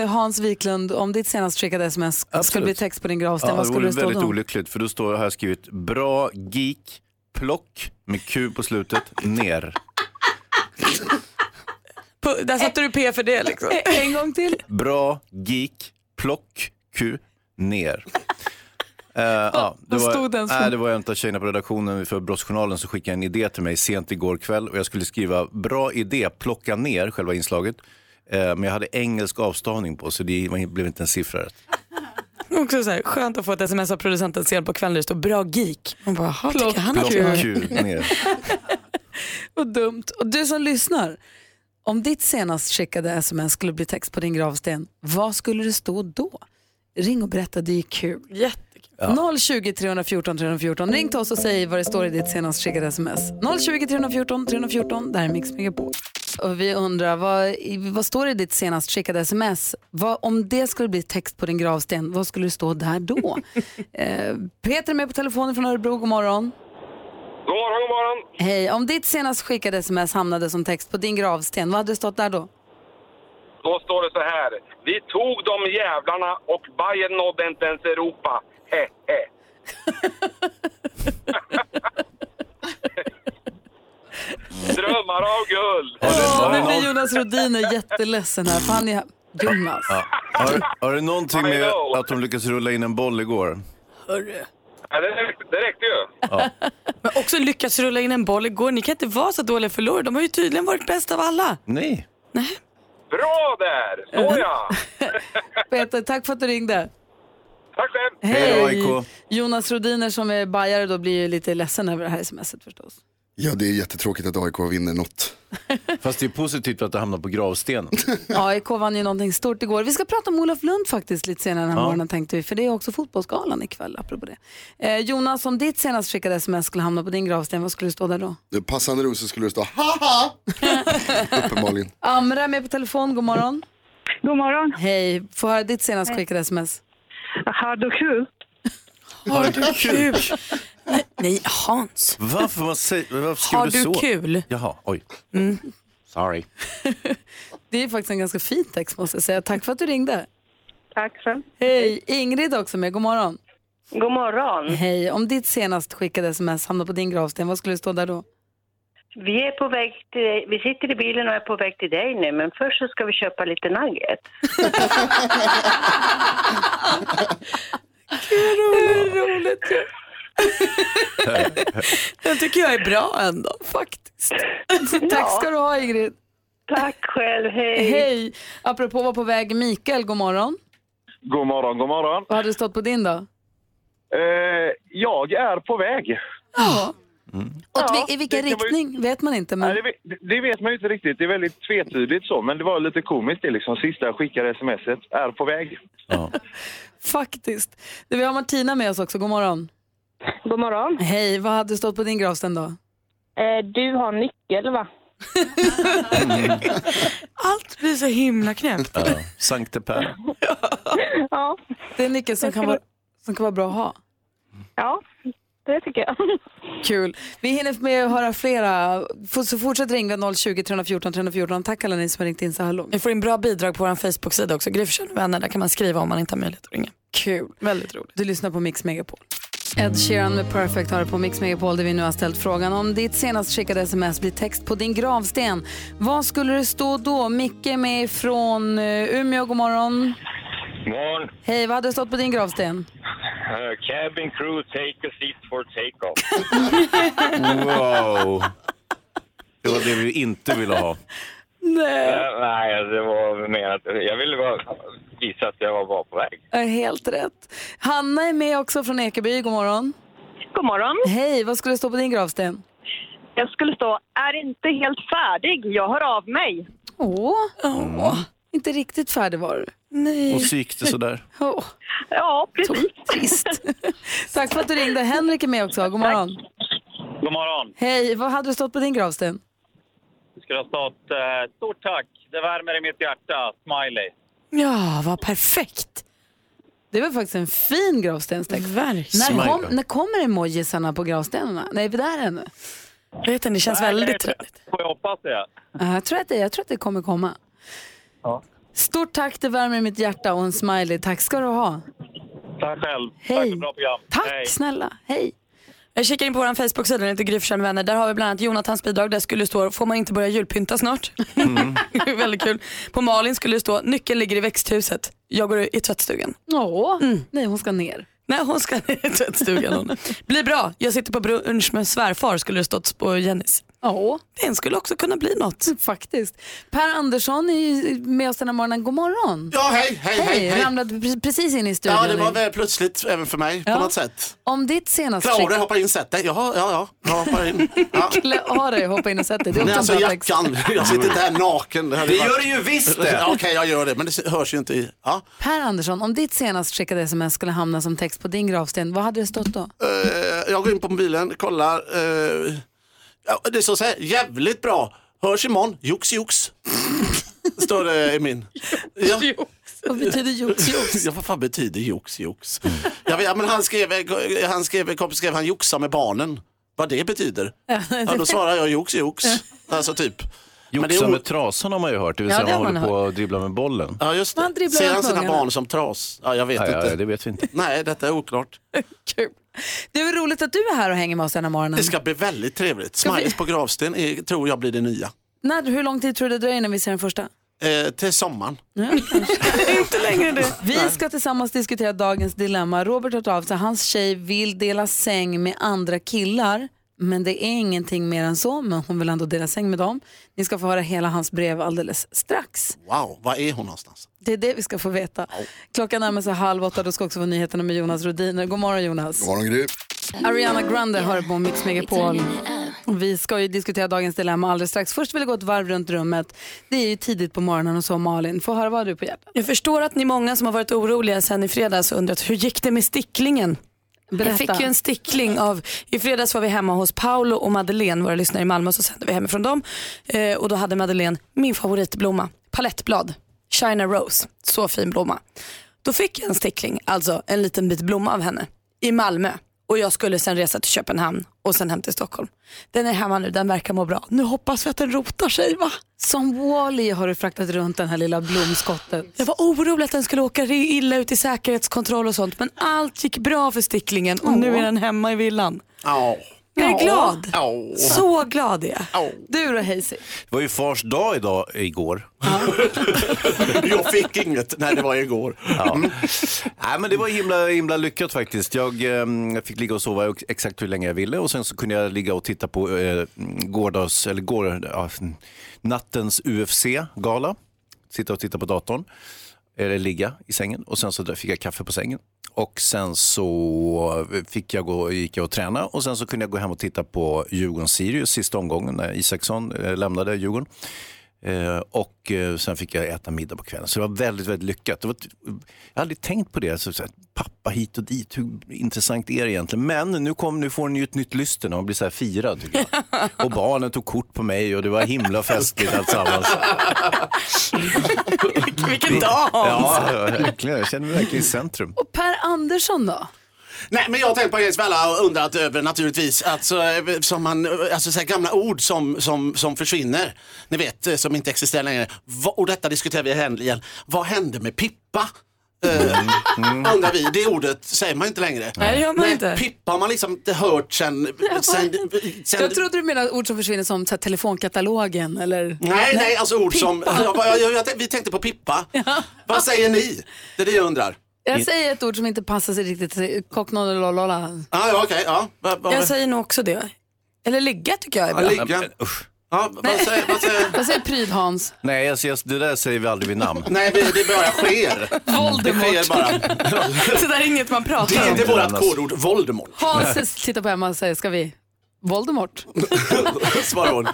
Eh, Hans Wiklund, om ditt senast skickade sms skulle Absolut. bli text på din gravsten, Ja, vad det skulle vore det stå väldigt då? olyckligt för då står, har jag skrivit bra geek, plock med Q på slutet, ner. Där satte du P för det liksom. *laughs* En gång till. Bra geek, plock, Q, ner. Eh, ja, det, var, stod den för? nej, det var en av tjejerna på redaktionen för Brottsjournalen som skickade en idé till mig sent igår kväll och jag skulle skriva bra idé, plocka ner själva inslaget. Eh, men jag hade engelsk avstavning på så det blev inte en siffra rätt. Också så här, skönt att få ett sms av producenten sent på kvällen där det står bra geek. Man bara, jaha, tycker han är kul. Kul mer. Vad dumt. Och du som lyssnar, om ditt senast skickade sms skulle bli text på din gravsten, vad skulle det stå då? Ring och berätta, det är kul. Jättekul. 020 314 314. Ring till oss och säg vad det står i ditt senast skickade sms. 020 314 314. Det här är Mix Megapol. Och vi undrar, vad, vad står det i ditt senast skickade sms? Vad, om det skulle bli text på din gravsten, vad skulle det stå där då? *laughs* eh, Peter är med på telefonen från Örebro, god morgon. God morgon, god morgon. Hej, om ditt senast skickade sms hamnade som text på din gravsten, vad hade det stått där då? Då står det så här. Vi tog de jävlarna och Bayern nådde inte ens Europa. He, he. *laughs* Drömmar av guld. Åh, nu blir Jonas Rodiner jätteledsen här, för han är... Jonas. Ja. Har, har det någonting med att de lyckades rulla in en boll igår? Hörru. Ja, det, räckte, det räckte ju. Ja. *laughs* Men också lyckats rulla in en boll igår. Ni kan inte vara så dåliga förlorare. De har ju tydligen varit bäst av alla. Nej. Bra där! Så ja! *laughs* Peter, tack för att du ringde. Tack själv! Hej AIK. Jonas Rodiner som är bajare då blir ju lite ledsen över det här smset förstås. Ja, det är jättetråkigt att AIK vinner något. *laughs* Fast det är positivt att det hamnar på gravstenen. *laughs* AIK vann ju någonting stort igår. Vi ska prata om Olof Lund faktiskt lite senare den här Ja. morgonen tänkte vi, för det är också fotbollsgalan ikväll apropå det. Eh, Jonas, om ditt senast skickade sms skulle hamna på din gravsten, vad skulle det stå där då? Passande nog så skulle det stå haha. *laughs* Uppenbarligen. Amra är med på telefon, god morgon. God morgon. Hej, få höra ditt senast skickade sms. Har du kul? Har du kul? Nej, Hans. Varför, man säger, varför skrev Har du du så? kul? Jaha, oj. Mm. Sorry. *laughs* Det är faktiskt en ganska fin text måste jag säga. Tack för att du ringde. Tack själv. Hej, Ingrid också med, god morgon. God morgon. Hej, om ditt senast skickade sms hamnar på din gravsten, vad skulle det stå där då? Vi är på väg till, vi sitter i bilen och är på väg till dig nu, men först så ska vi köpa lite nugget. *laughs* *laughs* Roligt, roligt ju. *laughs* Den tycker jag är bra ändå, faktiskt. *laughs* Tack ska du ha Ingrid. Tack själv, hej. Hej. Apropå var på väg, Mikael, god morgon. God morgon, god morgon. Vad hade det stått på din då? Eh, jag är på väg. Ja. Och Ja, vi- I vilken riktning vet man inte. Men... Nej, det, vet- det vet man ju inte riktigt. Det är väldigt tvetydigt så, men det var lite komiskt det liksom. Sista jag skickade smset, är på väg. *laughs* Faktiskt. Du, Vi har Martina med oss också, god morgon. God morgon. Hej, vad hade stått på din gravsten då? Eh, du har nyckel va? *laughs* Allt blir så himla knäppt. Ja. Sankte Per. *laughs* Ja. Det är en nyckel som kan, vara, som kan vara bra att ha. Ja, det tycker jag. *laughs* Kul. Vi hinner med att höra flera. F- Så fortsätt ringa 020 314 314. Tack alla ni som har ringt in så här långt. Vi får in bra bidrag på vår Facebook-sida också. Gry Forssell med vänner, där kan man skriva om man inte har möjlighet att ringa. Kul. Väldigt roligt. Du lyssnar på Mix Megapol. Ed Sheeran med Perfect har det på Mix Megapol där vi nu har ställt frågan om ditt senast skickade sms blir text på din gravsten. Vad skulle det stå då? Micke med från eh, Umeå, god morgon. Morgon. Hej, vad hade det stått på din gravsten? Uh, cabin crew, take a seat for take-off. Wow. Det var det vi inte ville ha. Nej. Eh, nej, det var menat. Jag ville bara visa att jag var bara på väg. Ja, Helt rätt. Hanna är med också från Ekeby, god morgon. God morgon. Hej, vad skulle det stå på din gravsten? Jag skulle stå, är inte helt färdig, jag hör av mig. Åh, Åh. inte riktigt färdig var du. Nej. Och så gick det sådär. *laughs* Åh. Ja, precis. Trist. *laughs* Tack för att du ringde. Henrik är med också. God morgon. God morgon. Hej, vad hade du stått på din gravsten? Det skulle ha stått eh, stort tack. Det värmer i mitt hjärta. Smiley. Ja, vad perfekt. Det var faktiskt en fin gravstenstext. Verkligen. När, kom, när kommer emojisarna på gravstenarna? Nej, vi är där ännu. Jag vet inte, det känns väldigt trevligt. Får jag hoppas det. Ja, Jag tror, att det, jag tror att det kommer komma. Ja. Stort tack, det värmer i mitt hjärta och en smiley. Tack ska du ha. Tack själv. Hej. Tack för bra program. Tack Hej. snälla. Hej. Jag kikar in på vår Facebook-sida, den heter Gry Forssell med vänner. Där har vi bland annat Jonathans bidrag. Där skulle det stå, får man inte börja julpynta snart? *laughs* Väldigt kul. På Malin skulle det stå, nyckeln ligger i växthuset. Jag går i tvättstugan. Åh, nej hon ska ner. Nej, hon ska ner i tvättstugan. *laughs* Hon. Blir bra, jag sitter på brunch med svärfar skulle det stått på Jennys. Ja. Den skulle också kunna bli något. *laughs* Faktiskt. Per Andersson är med oss den här morgonen. God morgon. Ja, hej, hej, hej, hej. Ramlade pre- precis in i studion. Ja, det var väl plötsligt även för mig Ja. på något sätt. Om ditt senaste Klara, hoppa in, sätt dig. Ja, ja, ja. Hoppar in. Ja. *laughs* Klä av dig och hoppa in och sätt dig. Det är Nej, alltså jackan. *laughs* Jag sitter inte här naken. Det varit- gör du ju visst det. Okej, jag gör det, men det hörs ju inte i... Ja. Per Andersson, om ditt senast skickade sms skulle hamna som text på din gravsten, vad hade det stått då? Eh, jag går in på mobilen, kollar. eh, ja, det står så här, jävligt bra. Hörs imorgon, jox jox. står det i min. Ja. Vad betyder jox jox? Ja, vad fan betyder jox jox? Vet, men han skrev, han skrev, kompis skrev han joxar med barnen. Vad det betyder? Ja, då svarar jag jox jox. Alltså typ. Men det är Joxa o- med trasan har man ju hört, det vill Ja, säga det man håller man på att dribbla med bollen. Ja, just det. Ser han sina barn som tras? Ja, jag vet Ja, inte. ja, det vet vi inte. *laughs* Nej, detta är oklart. *laughs* Det är väl roligt att du är här och hänger med oss den här morgonen. Det ska bli väldigt trevligt. Ska vi- Smileys på gravsten är, tror jag blir det nya. När, hur lång tid tror du det dröjer innan vi ser den första? Eh, till sommaren. *laughs* Inte längre det. Vi ska tillsammans diskutera dagens dilemma. Robert har hört av sig. Hans tjej vill dela säng med andra killar. Men det är ingenting mer än så. Men hon vill ändå dela säng med dem. Ni ska få höra hela hans brev alldeles strax. Wow, var är hon någonstans? Det är det vi ska få veta. Klockan närmar sig halv åtta. Då ska också få nyheterna med Jonas Rodiner. God morgon Jonas. God morgon Gry. Ariana Grande hör på Mix Megapol. Vi ska ju diskutera dagens dilemma alldeles strax. Först vill jag gå ett varv runt rummet. Det är ju tidigt på morgonen och så Malin. Få höra vad du på hjärtat. Jag förstår att ni är många som har varit oroliga sen i fredags och undrat hur gick det med sticklingen? Berätta. Jag fick ju en stickling av, i fredags var vi hemma hos Paolo och Madeleine, våra lyssnare i Malmö, så sände vi hemifrån dem. Eh, och då hade Madeleine min favoritblomma, palettblad, China Rose, så fin blomma. Då fick jag en stickling, alltså en liten bit blomma av henne, i Malmö. Och jag skulle sen resa till Köpenhamn och sen hem till Stockholm. Den är hemma nu, den verkar må bra. Nu hoppas vi att den rotar sig va? Som Wally har du fraktat runt den här lilla blomskottet. Jag var orolig att den skulle åka illa ut i säkerhetskontroll och sånt men allt gick bra för sticklingen och nu är den hemma i villan. Ja. Jag är glad. Ja. Så glad är jag. Du då Hazy? Det var ju fars dag idag, igår. *laughs* Jag fick inget. Nej, det var igår. Ja. Nej, men det var himla, himla lyckat faktiskt. Jag eh, fick ligga och sova exakt hur länge jag ville och sen så kunde jag ligga och titta på eh, gårdags, eller går, ja, nattens UFC-gala. Sitta och titta på datorn, eller ligga i sängen och sen så fick jag kaffe på sängen. Och sen så fick jag gå, gick jag och träna och sen så kunde jag gå hem och titta på Djurgården-Sirius sista omgången när Isaksson eh, lämnade Djurgården. Eh, och eh, sen fick jag äta middag på kvällen. Så det var väldigt, väldigt lyckat. Det var, jag hade aldrig tänkt på det. Så, så här, pappa hit och dit, hur intressant är det egentligen? Men nu, kom, nu får den ju ett nytt lyster när man blir så här firad. Tycker jag. *laughs* Och barnen tog kort på mig och det var himla festligt alltsammans. *laughs* Vilken dag Ja, verkligen. Jag känner mig verkligen i centrum. Och Per Andersson då? Nej, men jag har tänkt på en grej som alla har undrat över naturligtvis. Alltså, eh, som man, alltså så här gamla ord som, som, som försvinner. Ni vet, eh, som inte existerar längre. Och detta diskuterar vi igen. Vad hände med Pippa? Uh, undrar vi. Det ordet säger man inte längre. Nej, det gör man inte. Pippa har man liksom inte hört sen... *laughs* sen, sen Jag trodde du menade ord som försvinner som här, telefonkatalogen eller? Nej, nej, alltså ord som... Pippa. Jag, jag, jag, jag, vi tänkte på Pippa. *laughs* Vad säger ni? Det är det jag undrar. Jag säger ett ord som inte passar sig riktigt till kocknoddelollola. Ah, ja, okej. ja. Va- va- Jag säger nog också det. Eller ligga tycker jag är Ja, bra. ligga. Ja, vad säger, vad säger... Vad säger Pryd-Hans? Nej, alltså, det där säger vi aldrig vid namn. *laughs* Nej, det det bara sker. Voldemort. Det sker bara. *laughs* Så där är inget man Det pratar är om. inte vårt kodord, Voldemort. Hans tittar på Emma och säger, ska vi? Voldemort? *laughs* Svarar hon.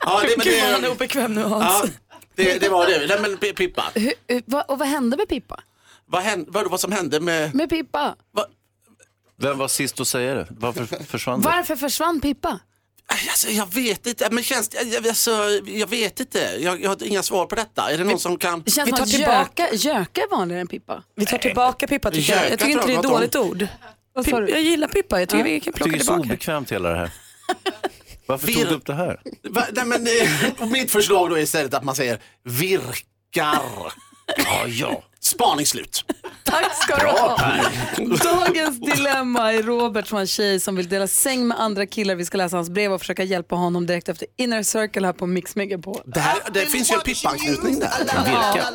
Ja, det, men Gud vad han är det, obekväm nu ja, Hans. det, det var det. Nej, men Pi- Pippa. Hur, hur, vad, och vad hände med Pippa? Vad, hände, vad, vad som hände med... Med Pippa? Vem var sist att säga det? Varför försvann det? Varför försvann Pippa? Alltså, jag vet inte, men känns det, jag, alltså, jag vet inte. Jag, jag har inga svar på detta. Är det någon som kan? Det känns Vi som tar att tillbaka- göka, är vanligare än Pippa. Vi tar tillbaka Pippa tycker jag. Jag tycker inte det är ett jag dåligt ord. Vad sa Pip- du? Jag gillar Pippa, jag tycker vi kan Jag plocka tycker det är så tillbaka. obekvämt hela det här. Varför Vir- tog du upp det här? Va, nej, men, eh, *laughs* mitt förslag då är istället att man säger virkar. Ja, ja. Spaning slut. Tack ska du ha. Dagens dilemma är Robert som har en tjej som vill dela säng med andra killar. Vi ska läsa hans brev och försöka hjälpa honom direkt efter Inner Circle här på Mix Megapol. Det, här, det finns ju en Pippa-anknytning där. Virka.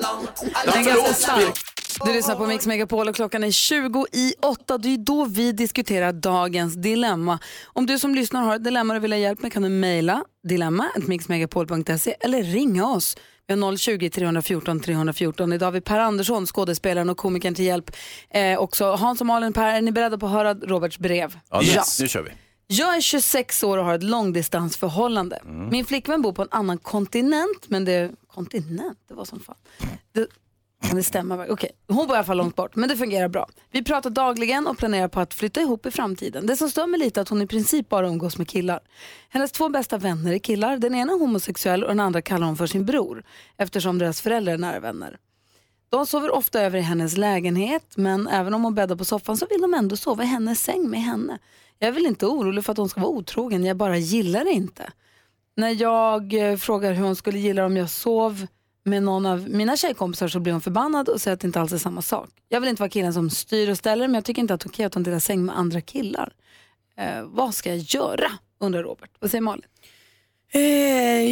Ja, är förlåt. Du lyssnar på Mix Megapol och klockan är 20 i 8. Det är då vi diskuterar dagens dilemma. Om du som lyssnar har ett dilemma och vill ha hjälp med kan du mejla dilemma.mixmegapol.se eller ringa oss. Vi har 020 314 314. Idag har vi Per Andersson, skådespelaren och komikern till hjälp. Eh, också Hans och Malin, Per, är ni beredda på att höra Roberts brev? Ja, nu, nu kör vi. Jag är 26 år och har ett långdistansförhållande. Min flickvän bor på en annan kontinent, men det... Kontinent? Det var som fan. Det, kan det stämma? va? Hon bor i alla fall långt bort, men det fungerar bra. Vi pratar dagligen och planerar på att flytta ihop i framtiden. Det som stör mig lite är att hon i princip bara umgås med killar. Hennes två bästa vänner är killar. Den ena är homosexuell och den andra kallar hon för sin bror, eftersom deras föräldrar är nära vänner. De sover ofta över i hennes lägenhet, men även om hon bäddar på soffan så vill de ändå sova i hennes säng med henne. Jag är väl inte orolig för att hon ska vara otrogen, jag bara gillar det inte. När jag eh, frågar hur hon skulle gilla om jag sov med någon av mina tjejkompisar så blir hon förbannad och säger att det inte alls är samma sak. Jag vill inte vara killen som styr och ställer men jag tycker inte att det är okej att hon delar säng med andra killar. Eh, vad ska jag göra? undrar Robert. Vad säger Malin? Eh,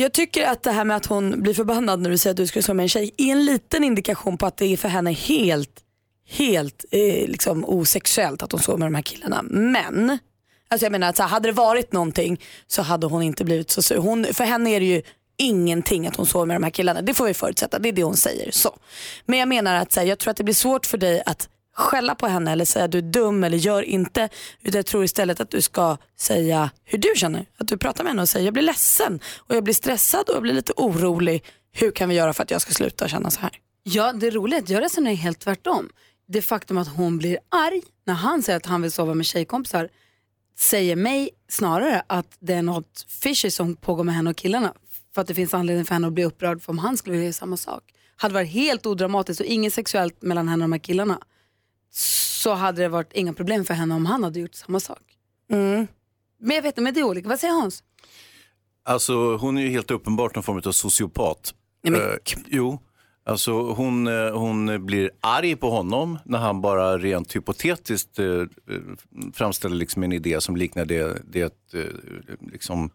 jag tycker att det här med att hon blir förbannad när du säger att du skulle sova med en tjej är en liten indikation på att det är för henne helt, helt eh, liksom osexuellt att hon sover med de här killarna. Men, alltså jag menar att så här, hade det varit någonting så hade hon inte blivit så sur. Hon, för henne är det ju ingenting att hon sover med de här killarna. Det får vi förutsätta, det är det hon säger. Så. Men jag menar att så här, jag tror att det blir svårt för dig att skälla på henne eller säga att du är dum eller gör inte. Utan jag tror istället att du ska säga hur du känner. Att du pratar med henne och säger jag blir ledsen och jag blir stressad och jag blir lite orolig. Hur kan vi göra för att jag ska sluta känna så här? Ja, det roliga är att Jag resonerar helt tvärtom. Det faktum att hon blir arg när han säger att han vill sova med tjejkompisar säger mig snarare att det är något fishy som pågår med henne och killarna. För att det finns anledning för henne att bli upprörd för om han skulle vilja göra samma sak. Hade det varit helt odramatiskt och inget sexuellt mellan henne och de här killarna så hade det varit inga problem för henne om han hade gjort samma sak. Mm. Men jag vet inte, men det är olika. Vad säger Hans? Alltså hon är ju helt uppenbart någon form av sociopat. Nej, men- Eh, jo, alltså hon, eh, hon blir arg på honom när han bara rent hypotetiskt eh, framställer liksom en idé som liknar det, det eh, liksom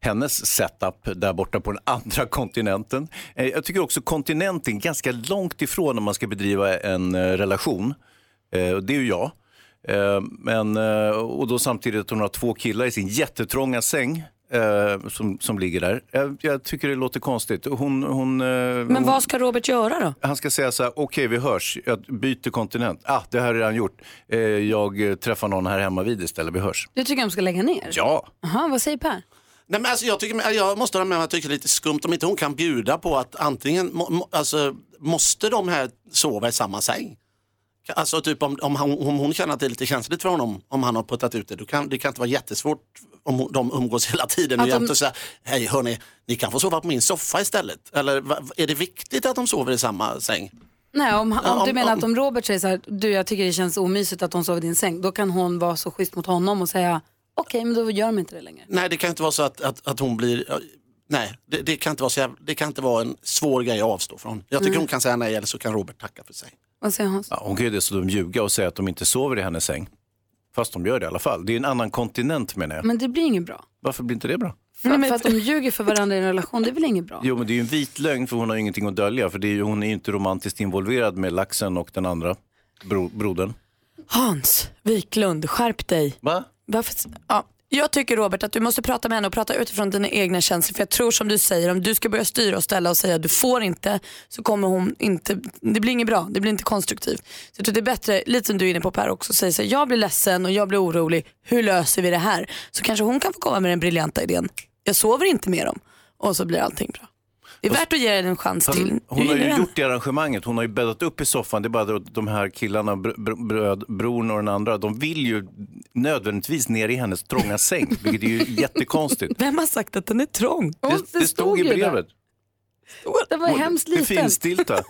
hennes setup där borta på den andra *laughs* kontinenten. Eh, jag tycker också kontinenten är ganska långt ifrån om man ska bedriva en eh, relation. Eh, det är ju jag. Men, och då samtidigt att hon har två killar i sin jättetrånga säng eh, som, som ligger där. Jag, jag tycker det låter konstigt. Hon, hon, eh, Men hon, vad ska Robert göra då? Han ska säga så här, okej vi hörs, jag byter kontinent. Ah, det här har jag redan gjort. Eh, jag eh, träffar någon här hemma vid istället, vi hörs. Du tycker de ska lägga ner? Ja. Aha, vad säger Per? Nej, men alltså, jag, tycker, jag måste hålla med om att jag tycker det är lite skumt om inte hon kan bjuda på att antingen må, må, alltså, måste de här sova i samma säng. Alltså typ om, om, han, om hon känner att det är lite känsligt för honom om han har puttat ut det. Då kan, det kan inte vara jättesvårt om hon- de umgås hela tiden och Att de- och säga hej hörni, ni kan få sova på min soffa istället. Eller är det viktigt att de sover i samma säng? Nej, om, om, Ja, du om- menar om- att om Robert säger så här, du jag tycker det känns omysigt att hon sover i din säng, då kan hon vara så schysst mot honom och säga, okej men då gör de inte det längre. Nej det kan inte vara så att, att, att hon blir Nej, det, det, kan inte vara så jävla, det kan inte vara en svår grej att avstå från. Jag tycker Nej. hon kan säga nej eller så kan Robert tacka för sig. Vad säger Hans? Ja, hon kan ju dessutom ljuga och säga att de inte sover i hennes säng. Fast de gör det i alla fall. Det är en annan kontinent menar jag. Men det blir inget bra. Varför blir inte det bra? För, för att de ljuger för varandra i en relation, det är väl inget bra? Jo, men det är ju en vit lögn för hon har ju ingenting att dölja. För det är ju, hon är ju inte romantiskt involverad med laxen och den andra bro, brodern. Hans Wiklund, skärp dig. Va? Varför? Ja. Jag tycker Robert att du måste prata med henne och prata utifrån dina egna känslor. För jag tror som du säger, om du ska börja styra och ställa och säga att du får inte, så kommer hon inte, det blir inget bra, det blir inte konstruktivt. Så jag tror det är bättre, lite som du är inne på Per också, säga så här, jag blir ledsen och jag blir orolig, hur löser vi det här? Så kanske hon kan få komma med den briljanta idén, jag sover inte med dem och så blir allting bra. Det är värt att ge henne en chans Fast till. Hon har ju gjort det arrangemanget, hon har ju bäddat upp i soffan. Det är bara att de här killarna, br- br- bröd, bron och den andra, de vill ju nödvändigtvis ner i hennes trånga säng, vilket är ju *laughs* jättekonstigt. Vem har sagt att den är trång? Det, det stod i brevet. Det var hemskt Det liten. finstilta.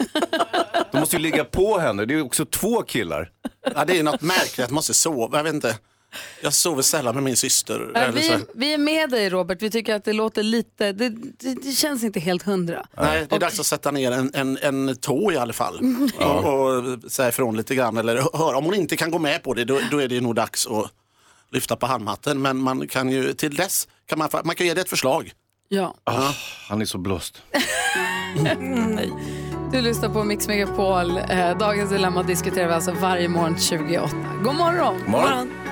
De måste ju ligga på henne, det är också två killar. Ja, det är något märkligt att man måste sova, jag vet inte. Jag sover sällan med min syster. Ja, eller så. vi, vi är med dig Robert, vi tycker att det låter lite, det, det, det känns inte helt hundra. Nej, det är dags att sätta ner en, en, en tå i alla fall. Ja. Och, och säga ifrån lite grann. Eller höra, om hon inte kan gå med på det, då, då är det nog dags att lyfta på handmatten. Men man kan ju till dess, kan man, man kan ge det ett förslag. Ja. Ah, han är så blåst. *laughs* Nej. Du lyssnar på Mix Megapol. Eh, dagens dilemma diskuterar vi alltså varje morgon 28. God morgon! God morgon. God morgon.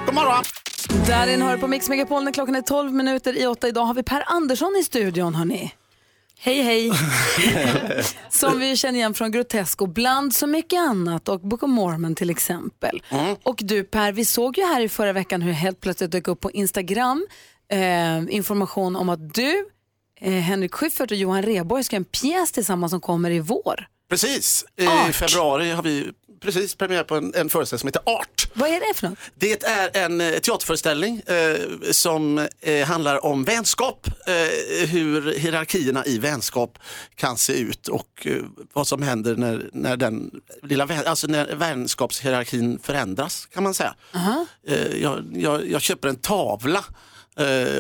Darin hör på Mix Megapol när klockan är 12 minuter i 8. Idag har vi Per Andersson i studion hörni. Hej hej! *laughs* Som vi känner igen från Grotesco, bland så mycket annat och Book of Mormon till exempel. Och du Per, vi såg ju här i förra veckan hur helt plötsligt dök upp på Instagram eh, information om att du, eh, Henrik Schyffert och Johan Rheborg ska göra en pjäs tillsammans som kommer i vår. Precis, i Art. februari har vi precis premiär på en, en föreställning som heter Art. Vad är det för något? Det är en eh, teaterföreställning eh, som eh, handlar om vänskap, eh, hur hierarkierna i vänskap kan se ut och eh, vad som händer när, när, den lilla vän, alltså när vänskapshierarkin förändras kan man säga. Eh, jag, jag, jag köper en tavla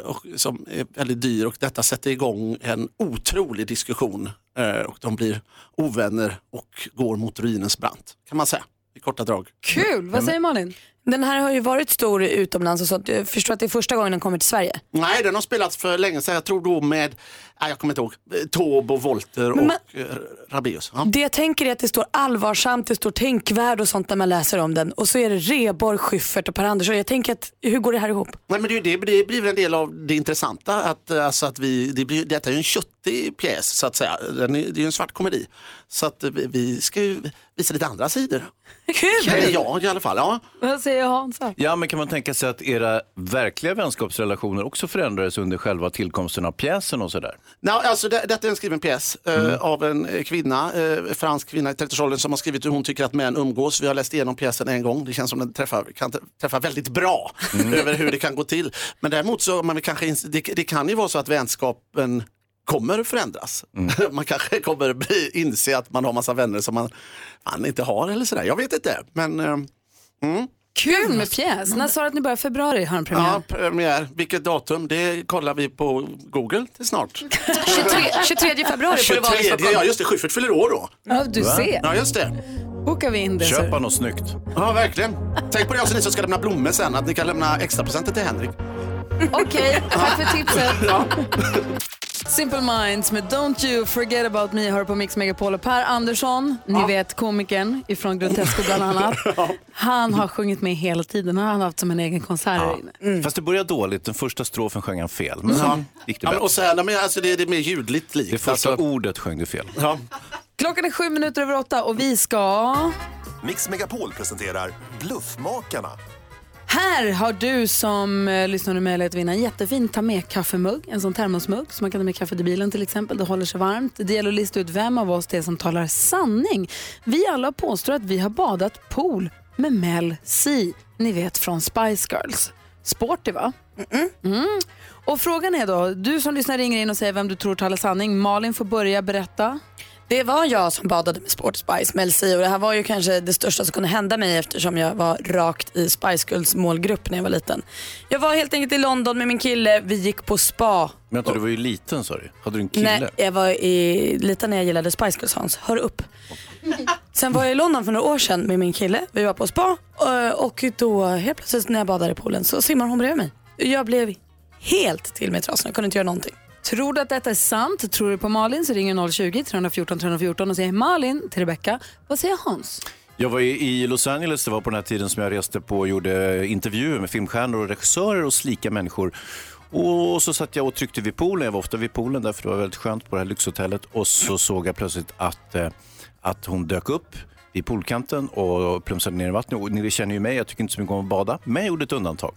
och, som är väldigt dyr och detta sätter igång en otrolig diskussion eh, och de blir ovänner och går mot ruinens brant kan man säga i korta drag. Kul, vad säger Malin? Den här har ju varit stor utomlands och så. Jag förstår att det är första gången den kommer till Sverige. Nej, den har spelats för länge sedan. Jag tror då med, nej, jag kommer inte ihåg, Taube och Volter och man- eh, Rabaeus. Ja. Det jag tänker är att det står allvarsamt, det står tänkvärd och sånt när man läser om den. Och så är det Reborg, Schyffert och Per Andersson. Jag tänker att hur går det här ihop? Nej, men det, det, det blir väl en del av det intressanta. Att, eh, alltså att vi, det blir, detta är ju en köttig pjäs så att säga. Den är, det är ju en svart komedi. Så att vi, vi ska ju visa lite andra sidor. Kul! Jag i alla fall. Ja. Säger Hansa? Ja, men kan man tänka sig att era verkliga vänskapsrelationer också förändrades under själva tillkomsten av pjäsen och sådär? Nej, alltså det, detta är en skriven pjäs eh, av en eh, kvinna, eh, fransk kvinna i 30-årsåldern som har skrivit hur hon tycker att män umgås. Vi har läst igenom pjäsen en gång. Det känns som den träffar, kan träffa väldigt bra *laughs* över hur det kan gå till. Men däremot så man kanske, det, det kan ju vara så att vänskapen kommer förändras. *laughs* Man kanske kommer bli, inse att man har massa vänner som man, man inte har eller sådär. Jag vet inte. Men, eh, mm. Kul med pjäs. När sa du att ni börjar februari har en premiär? Ja, premiär. Vilket datum? Det kollar vi på Google till snart. *laughs* 23, 23 februari får det vara i 23, Stockholm. ja just det, Schyffert fyller år då. Ja, du ser. Ja, just det. Bokar vi in det. så- Köpa något snyggt. Ja, verkligen. Tänk på det också ni som ska lämna blommor sen, att ni kan lämna extra presenter till Henrik. Okej, tack för tipset. Ja. *laughs* Simple Minds med Don't You Forget About Me hör på Mix Megapol. Och Per Andersson, ni vet komikern ifrån Grotesco bland *laughs* annat. Han har sjungit med hela tiden. Han har haft som en egen konsert här inne. Fast det började dåligt. Den första strofen sjöng han fel. Men Ja. sen gick det Ja, men, och sen, ja, men alltså, det, det är mer ljudligt likt. Det första alltså. ordet sjöng du fel. Ja. Klockan är sju minuter över åtta och vi ska... Mix Megapol presenterar Bluffmakarna. Här har du som eh, lyssnar nu möjlighet att vinna en jättefin ta med kaffemugg, en sån termosmugg som man kan ta med kaffet i bilen till exempel. Det håller sig varmt. Det gäller att lista ut vem av oss det är som talar sanning. Vi alla påstår att vi har badat pool med Mel C. Ni vet från Spice Girls. Sporty va? Mm. Och frågan är då, du som lyssnar ringer in och säger vem du tror talar sanning. Malin får börja berätta. Det var jag som badade med Sport Spice med LC och det här var ju kanske det största som kunde hända mig eftersom jag var rakt i Spice Girls målgrupp när jag var liten. Jag var helt enkelt i London med min kille, vi gick på spa. Men vänta, du var ju liten sa du. Hade du en kille? Nej, jag var i, liten när jag gillade Spice Girls Hans, hör upp. *laughs* Sen var jag i London för några år sedan med min kille, vi var på spa eh, och då helt plötsligt när jag badade i poolen så simmar hon bredvid mig. Jag blev helt till mig trasan, jag kunde inte göra någonting. Tror du att detta är sant? Tror du på Malin så ringer 020-314 314 och säger Malin till Rebecca. Vad säger Hans? Jag var i Los Angeles, det var på den här tiden som jag reste på och gjorde intervjuer med filmstjärnor och regissörer och slika människor. Och så satt jag och tryckte vid poolen, jag var ofta vid poolen därför det var väldigt skönt på det här lyxhotellet. Och så såg jag plötsligt att, eh, att hon dök upp vid poolkanten och plumsade ner i vattnet. Och ni känner ju mig, jag tycker inte så mycket om att bada, men jag gjorde ett undantag.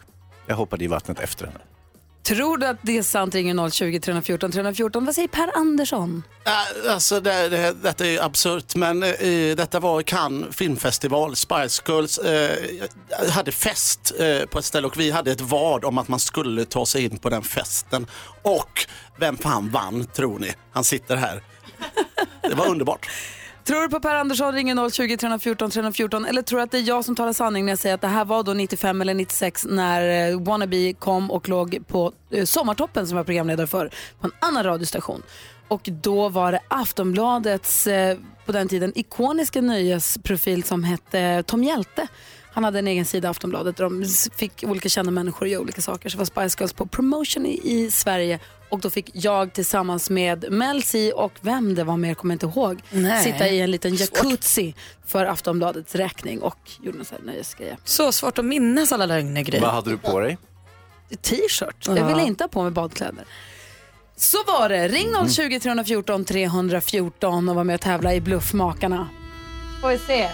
Jag hoppade i vattnet efter henne. Tror du att det är sant? Ringer 020-314 314. Vad säger Per Andersson? Äh, Alltså det, det, detta är ju absurt, men eh, detta var Cannes filmfestival. Spice Girls eh, hade fest eh, på ett ställe och vi hade ett vad om att man skulle ta sig in på den festen. Och vem fan vann tror ni? Han sitter här. Det var underbart. Tror du på Per Andersson? Ringer 020-314 314. Eller tror du att det är jag som talar sanning när jag säger att det här var då 95 eller 96 när eh, Wannabe kom och låg på eh, Sommartoppen som jag var programledare för på en annan radiostation. Och då var det Aftonbladets, eh, på den tiden, ikoniska nöjesprofil som hette Tom Hjälte. Han hade en egen sida i Aftonbladet där de fick olika kända människor att göra olika saker. Så var Spice Girls på promotion i, i Sverige och då fick jag tillsammans med Mel C och vem det var mer kommer jag inte ihåg Nej. sitta i en liten jacuzzi för Aftonbladets räkning och gjorde här nöjesgrejer. Så svårt att minnas alla lögner grejer. Vad hade du på dig? T-shirt. Ja. Jag ville inte ha på mig badkläder. Så var det. Ring Mm. 020 314 314 och var med och tävla i Bluffmakarna. Får vi se.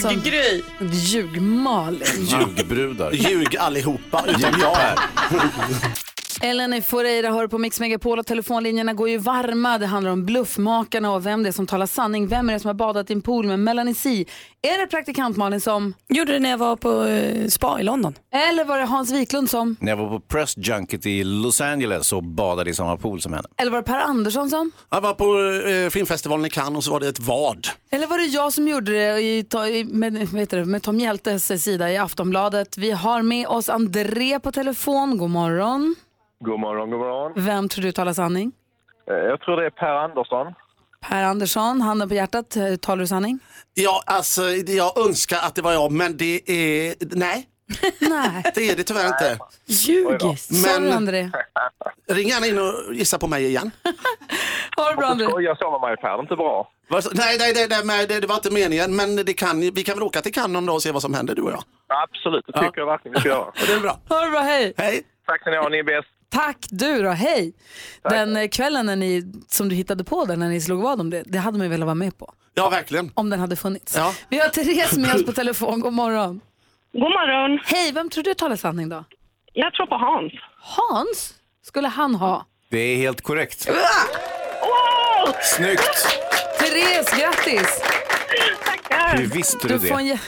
Som- Ljug-Gry. Ljug-Malin. Ljugbrudar. Ljug allihopa, utom jag här. *laughs* Ellen Foreira hör på Mix Megapol och telefonlinjerna går ju varma. Det handlar om bluffmakarna och vem det är som talar sanning. Vem är det som har badat i en pool med Melanie C? Är det praktikant Malin som? Gjorde det när jag var på eh, spa i London. Eller var det Hans Wiklund som? När jag var på Press Junket i Los Angeles och badade i samma pool som henne. Eller var det Per Andersson som? Jag var på eh, filmfestivalen i Cannes och så var det ett vad. Eller var det jag som gjorde det i, ta- i- med, vad heter det, med Tom Hjältes sida i Aftonbladet? Vi har med oss André på telefon. God morgon. God morgon, god morgon. Vem tror du talar sanning? Eh, Jag tror det är Per Andersson. Per Andersson, handen på hjärtat. eh, Talar du sanning? Ja, alltså jag önskar att det var jag, men det är... Nej. *laughs* Nej. Det är det tyvärr inte. Ljugis. Sorry André. *laughs* ring gärna in och gissa på mig igen. *laughs* Ha det bra André. Jag sa med mig Per, det är inte bra. Nej, nej, nej, nej, nej det, det var inte meningen, men det kan, vi kan väl åka till någon dag och se vad som händer, du och jag. Absolut, det tycker jag verkligen vi ska göra. Det är bra. Ha det bra, hej. Hej. Tack ska ni ha, ni är bäst. Tack du då, hej. Den eh, kvällen när ni, som du hittade på där när ni slog vad om det, det hade man ju velat vara med på. Ja, verkligen. Om den hade funnits. Ja. Vi har Therese med oss på telefon, god morgon. God morgon. Hej, vem tror du talar sanning då? Jag tror på Hans. Hans? Skulle han ha? Det är helt korrekt. Wow! Snyggt! Therese, grattis! Tackar. Hur visste du Du får en det? jä-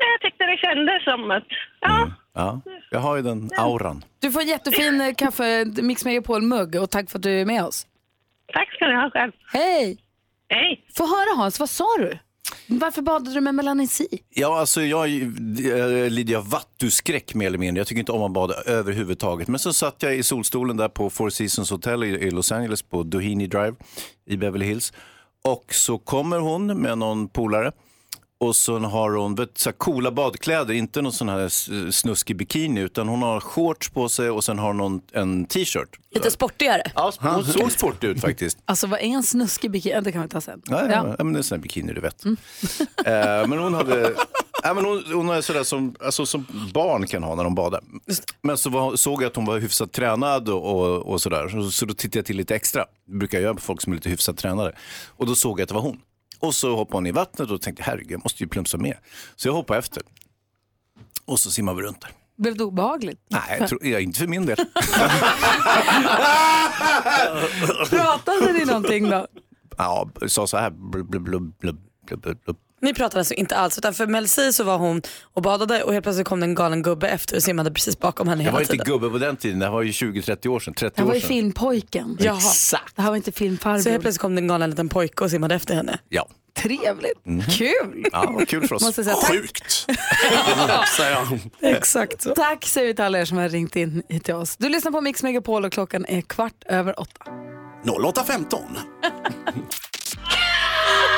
Nej, Jag tyckte det kändes som att... Ja, Ja, jag har ju den auran. Du får en jättefin eh, kaffe Mix Megapol-mugg och tack för att du är med oss. tack ska ni ha själv. Hej! Hej! Få höra Hans, vad sa du? Varför badade du med Melanie C? Ja, alltså jag äh, lider av vattuskräck mer eller mindre. Jag tycker inte om att bada överhuvudtaget. Men så satt jag i solstolen där på Four Seasons Hotel i, i Los Angeles på Doheny Drive i Beverly Hills. Och så kommer hon med någon polare och så har hon vet, så här coola badkläder, inte någon sån här snuskig bikini utan hon har shorts på sig och sen har hon en t-shirt. Lite sportigare. Ja, hon såg sportig ut faktiskt. Alltså vad är en snuskig bikini? Ja, Det kan vi ta sen. Ja, ja, ja. men det är en sån här bikini du vet. Eh, men hon hade, ja, men hon, hon är sådär som, alltså, som barn kan ha när de badar. Men så var, såg jag att hon var hyfsat tränad och, och, och sådär. Så, så då tittade jag till lite extra. Det brukar jag göra på folk som är lite hyfsat tränade. Och då såg jag att det var hon. Och så hoppade hon i vattnet och tänkte herregud jag måste ju plumsa med. Så jag hoppade efter. Och så simmade vi runt där. Blev det obehagligt? Nej, jag tror, inte för min del. *laughs* Pratade ni någonting då? Ja, sa så här. Blub, blub, blub, blub, blub, blub. Ni pratade alltså inte alls utan för Mel C så var hon och badade och helt plötsligt kom det en galen gubbe efter och simmade precis bakom henne Jag var hela inte tiden. gubbe på den tiden, det här var ju 20-30 år sedan. 30 Det här var ju filmpojken. Jaha. Exakt. Det här var inte filmfarbror. Så helt plötsligt kom det en galen liten pojke och simmade efter henne. Ja. Trevligt. Mhm. Kul. Ja, vad kul för oss. Måste säga tack. Sjukt. *laughs* Exakt så. Tack säger vi till alla er som har ringt in till oss. Du lyssnar på Mix Megapol och klockan är kvart över åtta. 08.15. *laughs*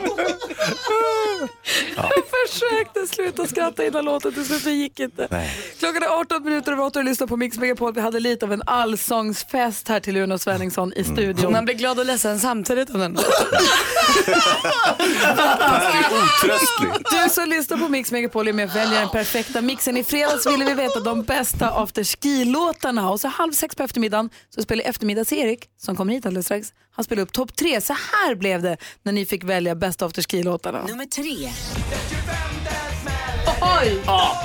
*laughs* Jag försökte sluta skratta innan låten till slut, det gick inte. Nej. Klockan är 18 minuter över åtta och du lyssnar på Mix Megapol. Vi hade lite av en allsångsfest här till Uno Svenningsson i studion. Man blir glad och ledsen samtidigt av den. Du som lyssnar på Mix Megapol är med och väljer den perfekta mixen. I fredags ville vi veta de bästa afterski-låtarna och så halv sex på eftermiddagen så spelar eftermiddags-Erik som kommer hit alldeles strax. Han spelar upp topp tre. Så här blev det när ni fick välja bästa afterski-låtarna. Nummer tre. Oj! Ja.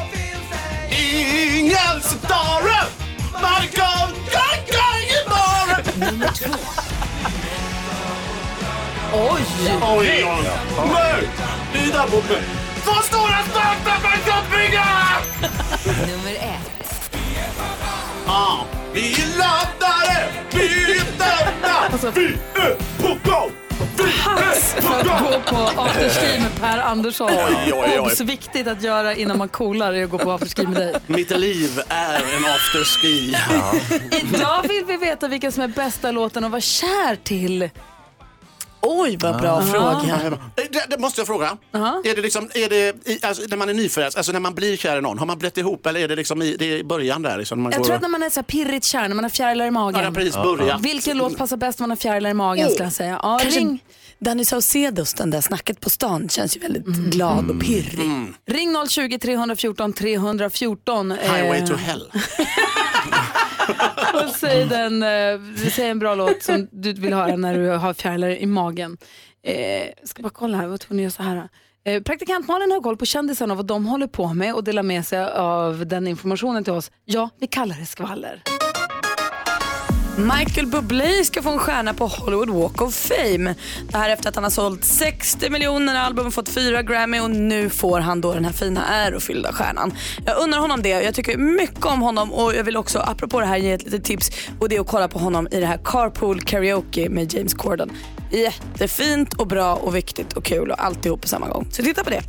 Ingen större! Margot Nummer två. Oj! Oj, oj. Nu! Lida på mig. Två stora starta för Köpinga! Nummer ett. Ja, vi laddare, vi är döda, vi är på gång! För att gå på afterski med Per Andersson. Oj, oj, oj. Obs, viktigt att göra innan man coolar är att gå på afterski med dig. Mitt liv är en afterski. *laughs* Idag vill vi veta vilken som är bästa låten att vara kär till. Oj, vad bra fråga. Eh, Det, det måste jag fråga. Är det liksom, är det i, alltså, när man är nyförälskad, alltså när man blir kär i någon, har man blivit ihop eller är det liksom i, det är i början där? Liksom, man Jag går tror att när man är så här pirrigt kär, när man har fjärilar i magen. Ja, precis, börja. Vilken låt passar bäst när man har fjärilar i magen skulle jag säga. Ja, Kanske ring, Danny Saucedos, den där snacket på stan, känns ju väldigt glad och pirrig. ring 020 314 314. Highway eh, to hell. *laughs* Och *laughs* säg, den, eh, säg en bra låt som du vill höra när du har fjärilar i magen. Eh, ska bara kolla här, vad tror ni gör så här. Eh, praktikant Malin har koll på kändisarna och vad de håller på med och delar med sig av den informationen till oss. Ja, vi kallar det skvaller. Michael Bublé ska få en stjärna på Hollywood Walk of Fame. Det här efter att han har sålt 60 miljoner album, fått fyra Grammy och nu får han då den här fina ärofyllda stjärnan. Jag undrar honom det. Jag tycker mycket om honom och jag vill också, apropå det här, ge ett litet tips och det är att kolla på honom i det här Carpool Karaoke med James Corden. Jättefint och bra och viktigt och kul och alltihop på samma gång. Så titta på det.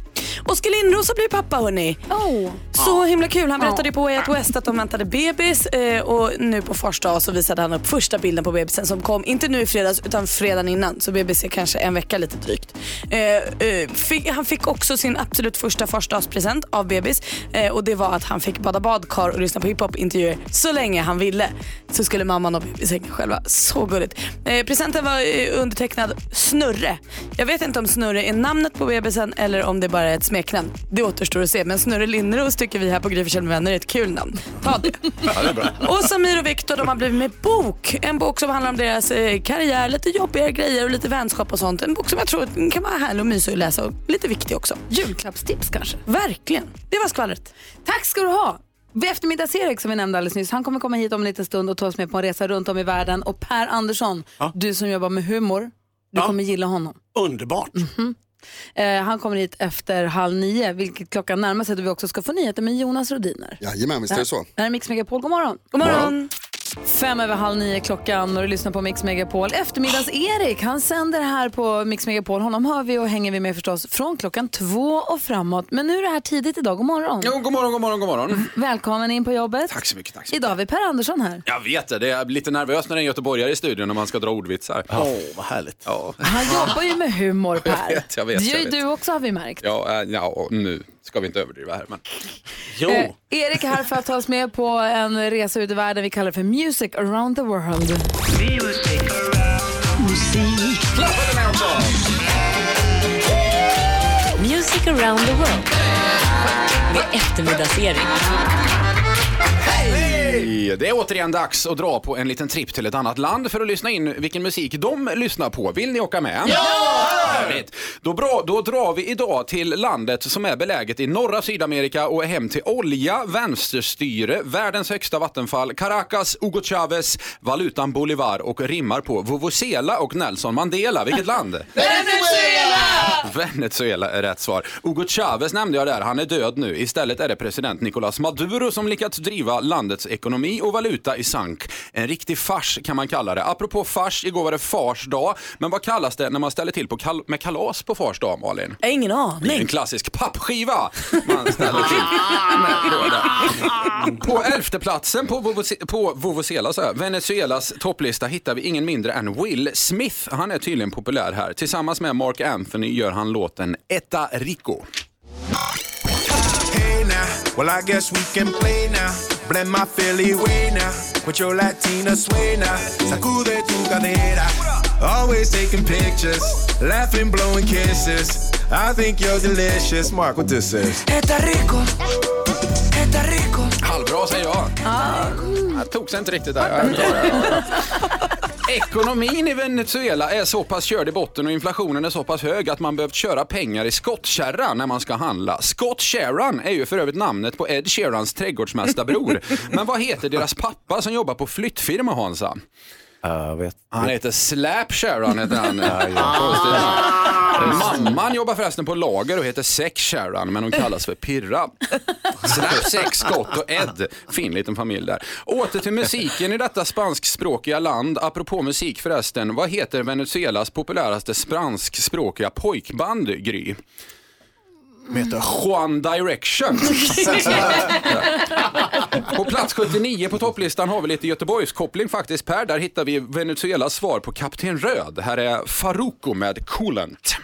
Oskar Lindros har blivit pappa hörni. Oh. Så himla kul. Han berättade ju på Way Out West att de väntade bebis eh, och nu på fars dag så visade han upp första bilden på bebisen som kom, inte nu i fredags utan fredagen innan. Så bebis är kanske en vecka lite drygt. Eh, eh, fick, han fick också sin absolut första farsdagspresent av bebis eh, och det var att han fick bada badkar och lyssna på hiphop-intervjuer så länge han ville. Så skulle mamman och bebis hänga själva. Så gulligt. Eh, presenten var eh, undertecknad Snurre. Jag vet inte om Snurre är namnet på bebisen eller om det bara är ett smeknamn. Det återstår att se. Men Snurre Lindros tycker vi här på Gry med vänner är ett kul namn. Ta det. *laughs* Ja, det. Och Samir och Viktor de har blivit med bok. En bok som handlar om deras eh, karriär, lite jobbiga grejer och lite vänskap och sånt. En bok som jag tror kan vara härlig och mysig att läsa och lite viktig också. Julklappstips kanske? Verkligen. Det var skvallret. Tack ska du ha. Eftermiddags-Erik som vi nämnde alldeles nyss, han kommer komma hit om en liten stund och ta oss med på en resa runt om i världen. Och Per Andersson, du som jobbar med humor, du kommer gilla honom. Underbart. Eh, han kommer hit efter halv nio, vilket klockan närmar sig då vi också ska få nyheter med Jonas Rodiner. Jajamän, visst är det så. Det här är Mix Megapol, god morgon. God morgon. Fem över halv nio klockan och du lyssnar på Mix Megapol. Eftermiddags-Erik, han sänder här på Mix Megapol. Honom hör vi och hänger vi med förstås från klockan två och framåt. Men nu är det här tidigt idag, god morgon. Jo, god morgon, god morgon, god morgon. Välkommen in på jobbet. Tack så mycket. Tack så Idag har vi Per Andersson här. Jag vet det, det är lite nervöst när det är en göteborgare i studion när man ska dra ordvitsar. Åh, vad härligt. Ja. Han jobbar ju med humor *laughs* Per. Jag vet, jag vet, Det gör ju du också har vi märkt. Ja, äh, ja, och nu ska vi inte överdriva här, men... *laughs* Jo. Eh, Erik är här för att ta oss med på en resa ut i världen. Vi kallar för Music around the world. Music around the world. Med eftermiddagsserie. Hej! Det är återigen dags att dra på en liten tripp till ett annat land för att lyssna in vilken musik de lyssnar på. Vill ni åka med? Ja! Härligt. Då, bra, då drar vi idag till landet som är beläget i norra Sydamerika och är hem till olja, vänsterstyre, världens högsta vattenfall, Caracas, Hugo Chavez, valutan Bolivar och rimmar på Vuvuzela och Nelson Mandela. Vilket land? *laughs* Venezuela! Venezuela är rätt svar. Hugo Chavez nämnde jag där, han är död nu. Istället är det president Nicolás Maduro som lyckats driva landets ekonomi och valuta i sank. En riktig fars kan man kalla det. Apropå fars, igår var det fars dag. Men vad kallas det när man ställer till på kal- med kalas på fars dag, Malin? Ingen Det är aning. en klassisk pappskiva man ställer till med. På elfte platsen på, här, Venezuelas topplista hittar vi ingen mindre än Will Smith. Han är tydligen populär här. Tillsammans med Mark Anthony gör han låten Etta Rico. Hey now, well I guess we can play now. Blend my Philly way now with your Latina sway now. Sacude tu cadera. Always taking pictures, laughing, blowing kisses. I think you're delicious. Mark, what this is? Eta rico. Eta rico. Halvbra säger jag. Jag tog sig inte riktigt där. *laughs* Ekonomin i Venezuela är så pass körd i botten och inflationen är så pass hög att man behövt köra pengar i skottkärra när man ska handla. Scott Sheeran är ju för övrigt namnet på Ed Sheerans trädgårdsmästarbror. *laughs* Men vad heter deras pappa som jobbar på flyttfirma Hansa? Vet. Han heter Slap Sharon heter han. *laughs* Namn. Mamman jobbar förresten på lager och heter Sex Sharon men hon kallas för Pirra. Slap, Sex, Scott och Ed. Fin liten familj där. Åter till musiken i detta spanskspråkiga land. Apropå musik förresten, vad heter Venezuelas populäraste spanskspråkiga pojkband, Gry? De heter Juan Direction. *laughs* På plats 79 på topplistan har vi lite Göteborgskoppling faktiskt Per. Där hittar vi Venezuelas svar på Kapten Röd. Här är Faruko med Coolant.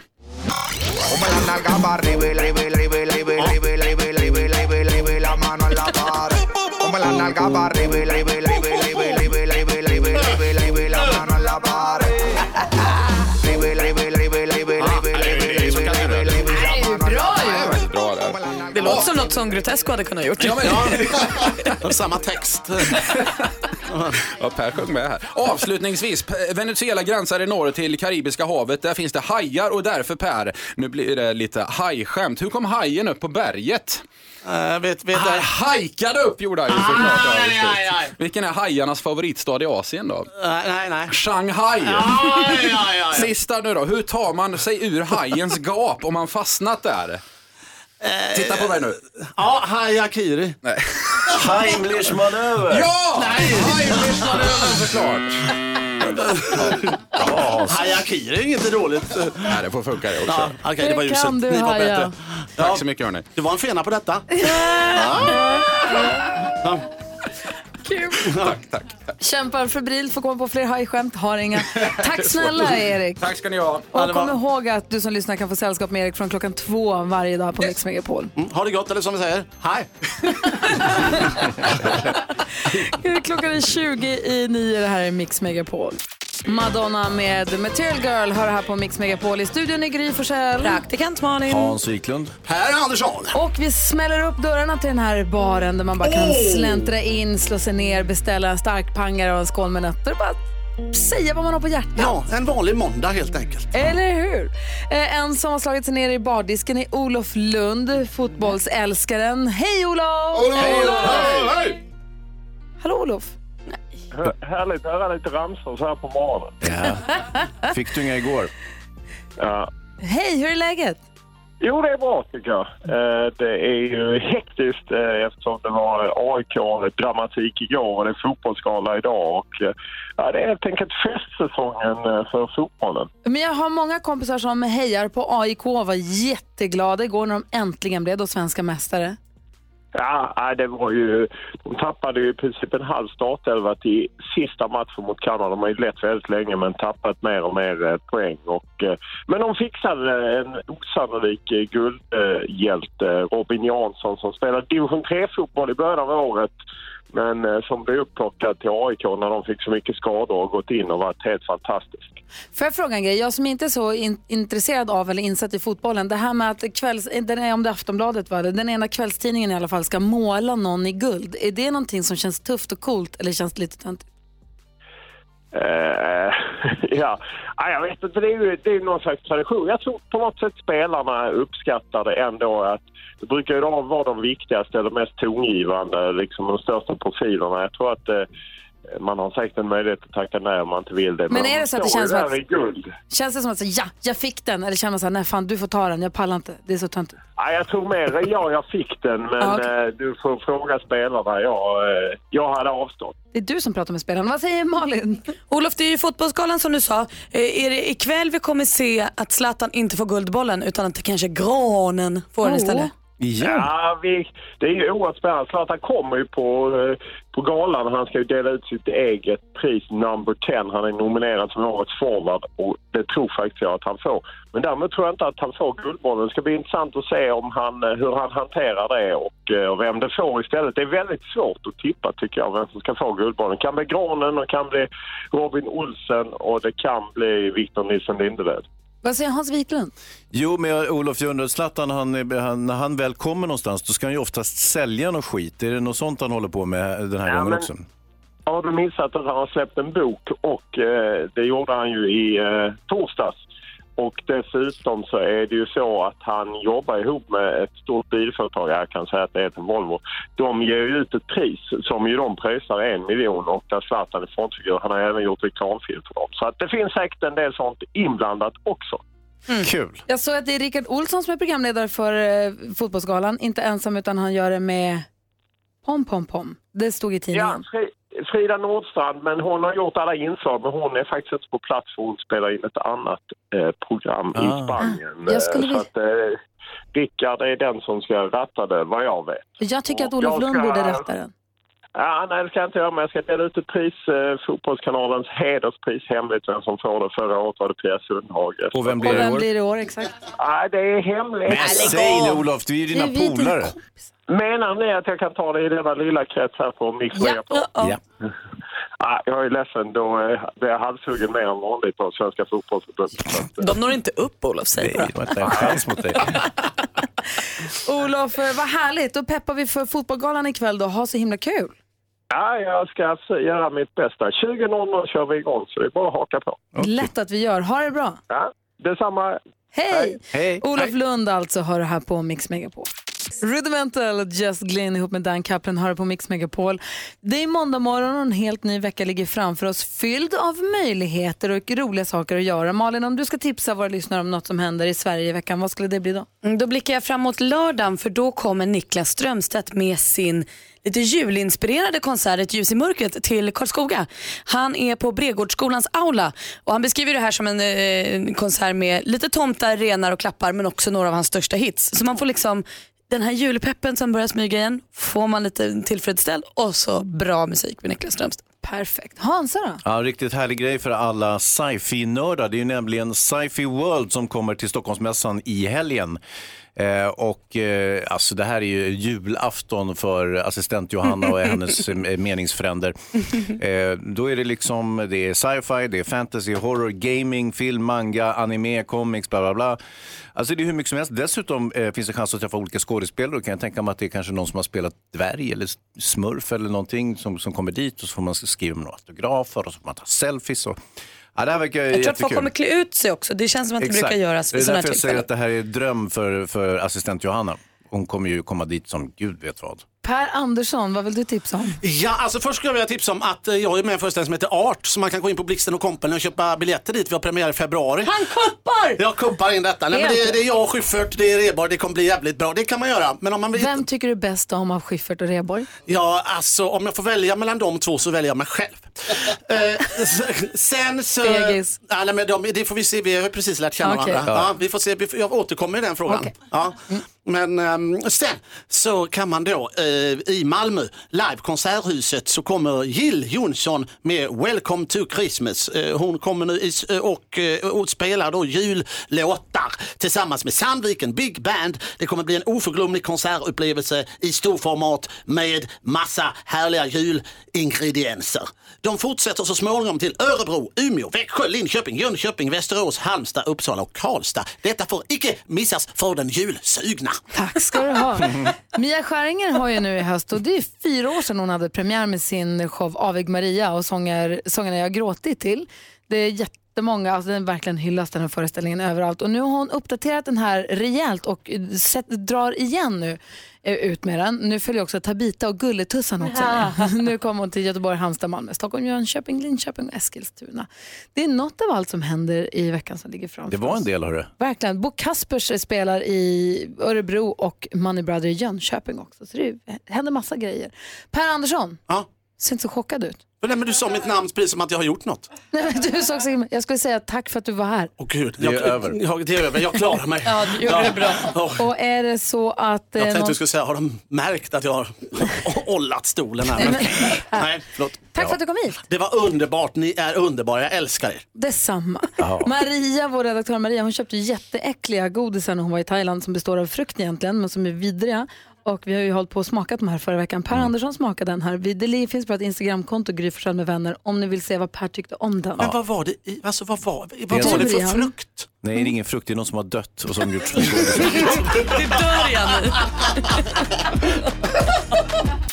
Låter som något som Grotesco hade kunnat gjort. Ja, men- *laughs* Samma text. *laughs* Ja, Per sjöng med här. Avslutningsvis, Venezuela gränsar i norr till Karibiska havet. Där finns det hajar och därför Per, nu blir det lite hajskämt. Hur kom hajen upp på berget? Uh, vet, vet han hajkade upp gjorde han ju såklart. Ja, Aj, aj, aj. Vilken är hajarnas favoritstad i Asien då? Nej, nej, nej. Shanghai. Aj, aj, aj, aj. Sista nu då, hur tar man sig ur hajens gap om man fastnat där? Titta på mig nu. Ja, hajakiri. *laughs* Nej. Heimlich manöver. Ja! Heimlich manöver såklart. *laughs* Hajakiri är inget dåligt. Nej, det får funka det också. Ja, okej, det var Hur ljuset. kan du Ni var haja? bättre. Tack så mycket hörni. Du var en fena på detta. *laughs* *laughs* Tack, tack. Kämpar febrilt för att komma på fler hajskämt, har inga. Tack *laughs* snälla Erik. Tack ska ni ha. Och kom ihåg att du som lyssnar kan få sällskap med Erik från klockan två varje dag på Mix Megapol. Mm, ha det gott, eller som vi säger, hej. *laughs* Klockan är 20 i 9, det här är Mix Megapol. Madonna med Material Girl hör här på Mix Megapol. I studion är Gry Forssell. Praktikant Malin. Hans Wiklund. Per Andersson. Och vi smäller upp dörrarna till den här baren där man bara kan Oh! släntra in, slå sig ner, beställa en starkpangare och en skål med nötter. Bara säga vad man har på hjärtat. Ja, en vanlig måndag helt enkelt. Eller hur? Eh, en som har slagit sig ner i bardisken är Olof Lund, fotbollsälskaren. Hej Olof! Hej, Olof! Hej! Hallå Olof! Härligt att höra lite ramsor så här på morgonen. Ja. Fick du inga igår? Ja. Hej, hur är läget? Jo, det är bra tycker jag. Eh, Det är ju hektiskt eh, eftersom det var AIK-dramatik igår och det är fotbollsgala idag. Och, eh, ja, det är helt enkelt festsäsongen för fotbollen. Men jag har många kompisar som hejar på AIK och var jätteglada igår när de äntligen blev då svenska mästare. Ja, det var ju... De tappade ju i princip en halv startelva till sista matchen mot Kanada. De har ju lett väldigt länge men tappat mer och mer eh, poäng. Och, eh, men de fixade en osannolik eh, guldhjälte, Robin Jansson, som spelade division 3-fotboll i början av året men som blev upplockad till AIK när de fick så mycket skador och gått in och varit helt fantastisk. Får jag fråga en grej? Jag som inte är så in- intresserad av eller insatt i fotbollen. Det här med att kvälls, eh, den är om det är Aftonbladet var det, den ena kvällstidningen i alla fall ska måla någon i guld. Är det någonting som känns tufft och coolt eller känns det lite töntigt? Uh, *laughs* ja, ah, jag vet inte, det är ju det är någon slags tradition. Jag tror på något sätt spelarna uppskattar det ändå att det brukar ju vara de viktigaste eller mest tongivande, liksom de största profilerna. Jag tror att uh, man har säkert en möjlighet att tacka nej om man inte vill det. Men de är det så att det känns som att- guld. Känns det som att säga ja, jag fick den eller känner man så här, nej fan du får ta den, jag pallar inte, det är så töntigt. Ja, jag tror mer ja, jag fick den, men Ja, okej. eh, du får fråga spelarna. Jag, eh, jag hade avstått. Det är du som pratar med spelarna. Vad säger Malin? Olof, det är ju fotbollsgalan som du sa. Eh, Är det ikväll vi kommer se att Zlatan inte får Guldbollen utan att det kanske Granen får den istället? Ja, vi, det är ju oerhört spännande. Zlatan kommer ju på, eh, på galan. Han ska ju dela ut sitt eget pris, number 10. Han är nominerad som årets forward och det tror faktiskt jag att han får. Men däremot tror jag inte att han får Guldbollen. Det ska bli intressant att se om han, eh, hur han hanterar det och, eh, och vem det får istället. Det är väldigt svårt att tippa tycker jag, vem som ska få Guldbollen. Det kan bli Granen, och det kan bli Robin Olsen och det kan bli Victor Nilsson Lindelöf. Vad säger Hans Wiklund? Jo, men Olof, undrar, Zlatan, han, han, när han väl kommer någonstans, då ska han ju oftast sälja något skit. Är det något sånt han håller på med den här Ja, gången men- också? Har du missat att han har släppt en bok och eh, det gjorde han ju i eh, torsdags. Och dessutom så är det ju så att han jobbar ihop med ett stort bilföretag, jag kan säga att det heter Volvo. De ger ju ut ett pris som ju de pröjsar en miljon och där Zlatan är frontfigur. Han har även gjort reklamfilm för dem. Så att det finns säkert en del sånt inblandat också. Kul. Jag såg att det är Rickard Olsson som är programledare för eh, Fotbollsgalan. Inte ensam utan han gör det med Pom Pom Pom. Det stod i Ja, tidningen. Fri- Frida Nordstrand, men hon har gjort alla inslag men hon är faktiskt inte på plats för hon spelar in ett annat eh, program Ah. i Spanien. Jag skulle Eh, Så att, eh, Rickard är den som ska ratta det, vad jag vet. Jag tycker att Olof Lund ska- borde rätta den. Ja, nej, det ska jag inte göra, men jag ska dela ut ett pris, eh, Fotbollskanalens hederspris, hemligt vem som får det. Förra året var det Pia Sundhage. Och vem Och vem blir det i år exakt? Nej, det är hemligt. Men säg nu Olof, vi är ju dina Det är vi dina polare. Menar ni att jag kan ta det i denna lilla krets här på Mix Megapol? Ja. Ah, jag är ledsen, då eh, blir jag halshuggen mer än vanligt på Svenska fotbollsförbundet. Så att, De når inte upp Olof, säger Nej, det var inte en chans mot dig. *laughs* Olof, eh, vad härligt. Då peppar vi för fotbollgalan ikväll då. Ha så himla kul. Ja, jag ska göra mitt bästa. 20.00 kör vi igång, så det är bara att haka på. Lätt att vi gör. Ha det bra. Ja, detsamma. Hej! Hej. Olof Lund alltså har det här på Mix Megapol. Rudimental, Just Glynn ihop med Dan Kaplan har på Mix Megapol. Det är måndag morgon och en helt ny vecka ligger framför oss fylld av möjligheter och roliga saker att göra. Malin, om du ska tipsa våra lyssnare om något som händer i Sverige i veckan, vad skulle det bli då? Mm, Då blickar jag framåt lördagen för då kommer Niklas Strömstedt med sin lite julinspirerade konsert Ett ljus i mörkret till Karlskoga. Han är på Bregårdsskolans aula och han beskriver det här som en eh, konsert med lite tomtar, renar och klappar men också några av hans största hits. Så man får liksom den här julpeppen som börjar smyga igen får man lite tillfredsställd och så bra musik med Niklas Strömstedt. Perfekt. Hansa då? Ja, riktigt härlig grej för alla sci-fi-nördar. Det är ju nämligen Sci-Fi World som kommer till Stockholmsmässan i helgen. Eh, och eh, alltså det här är ju julafton för assistent Johanna och hennes *laughs* eh, meningsfränder. Eh, då är det liksom, det är sci-fi, det är fantasy, horror, gaming, film, manga, anime, comics, bla bla bla. Alltså det är hur mycket som helst. Dessutom finns det chans att träffa olika skådespelare. Då kan jag tänka mig att det är kanske någon som har spelat dvärg eller smurf eller någonting som, som kommer dit och så får man skriva några autografer och så får man ta selfies. Och... Ja, det här verkar Jag tror att folk kommer klä ut sig också. Det känns som att det Exakt. brukar göras Det vid är sådana här därför jag säger tillfällen. att det här är dröm för, för assistent Johanna. Hon kommer ju komma dit som gud vet vad. Per Andersson, vad vill du tipsa om? Ja, alltså först skulle jag vilja tipsa om att eh, jag är med i en föreställning som heter Art, så man kan gå in på Blixten och Company och köpa biljetter dit. Vi har premiär i februari. Han kuppar! Jag kuppar in detta. Nej, men det, det är jag och Schyffert, det är Reborg, det kommer bli jävligt bra. Det kan man göra. Men om man vill... Vem tycker du bäst om av Schyffert och Rheborg? Ja, alltså om jag får välja mellan de två så väljer jag mig själv. *laughs* Eh, sen så... Fegis. Ja, nej, men de, det får vi se, vi har precis lärt känna Okej. varandra. Ja. Ja, vi får se, jag återkommer i den frågan. Okej. Ja. Men ehm, sen så kan man då eh, Eh, i Malmö, live konserthuset, så kommer Jill Johnson med Welcome to Christmas. Eh, hon kommer nu eh, och, eh, och spelar då jullåtar tillsammans med Sandviken Big Band. Det kommer bli en oförglömlig konsertupplevelse i storformat med massa härliga julingredienser. De fortsätter så småningom till Örebro, Umeå, Växjö, Linköping, Jönköping, Västerås, Halmstad, Uppsala och Karlstad. Detta får icke missas för den julsugna. Tack ska du ha. *laughs* Mia Skäringer har ju nu i höst, och det är fyra år sedan hon hade premiär med sin show Avig Maria och sånger, jag gråtit till. Det är jättemånga, alltså den verkligen hyllas den här föreställningen överallt. Och nu har hon uppdaterat den här rejält och sett, drar igen nu eh, ut med den. Nu följer också Tabita och Gulletussan också. *laughs* Nu kommer hon till Göteborg, Halmstad, Malmö, Stockholm, Jönköping, Linköping och Eskilstuna. Det är något av allt som händer i veckan som ligger framför Det var oss. en del hörru. Verkligen. Bo Kaspers spelar i Örebro och Money Brother i Jönköping också. Så det händer massa grejer. Per Andersson, Ja. Ser inte så chockad ut. Nej, men du sa mitt namn precis som att jag har gjort något. Nej, men du såg så, jag skulle säga tack för att du var här. Åh gud, Det är jag, över. Jag, det är över, jag klarar mig. *laughs* Ja, du gjorde det bra. Och är det så att... Jag eh, tänkte någon- du skulle säga, har de märkt att jag har *laughs* ollat stolen här? Men, *laughs* nej, förlåt. Tack för att du kom hit. Det var underbart, ni är underbara, jag älskar er. Detsamma. Ja. Maria, vår redaktör Maria, hon köpte jätteäckliga godisar när hon var i Thailand som består av frukt egentligen, men som är vidriga. Och vi har ju hållit på och smakat de här förra veckan. Per Andersson smakade den här. Det finns på ett Instagramkonto, Gry med vänner, om ni vill se vad Per tyckte om den. Men vad var det i, alltså vad var, Det vad var det för frukt? Nej, det är ingen frukt, det är någon som har dött och som gjort *laughs* Det dör jag nu. *laughs*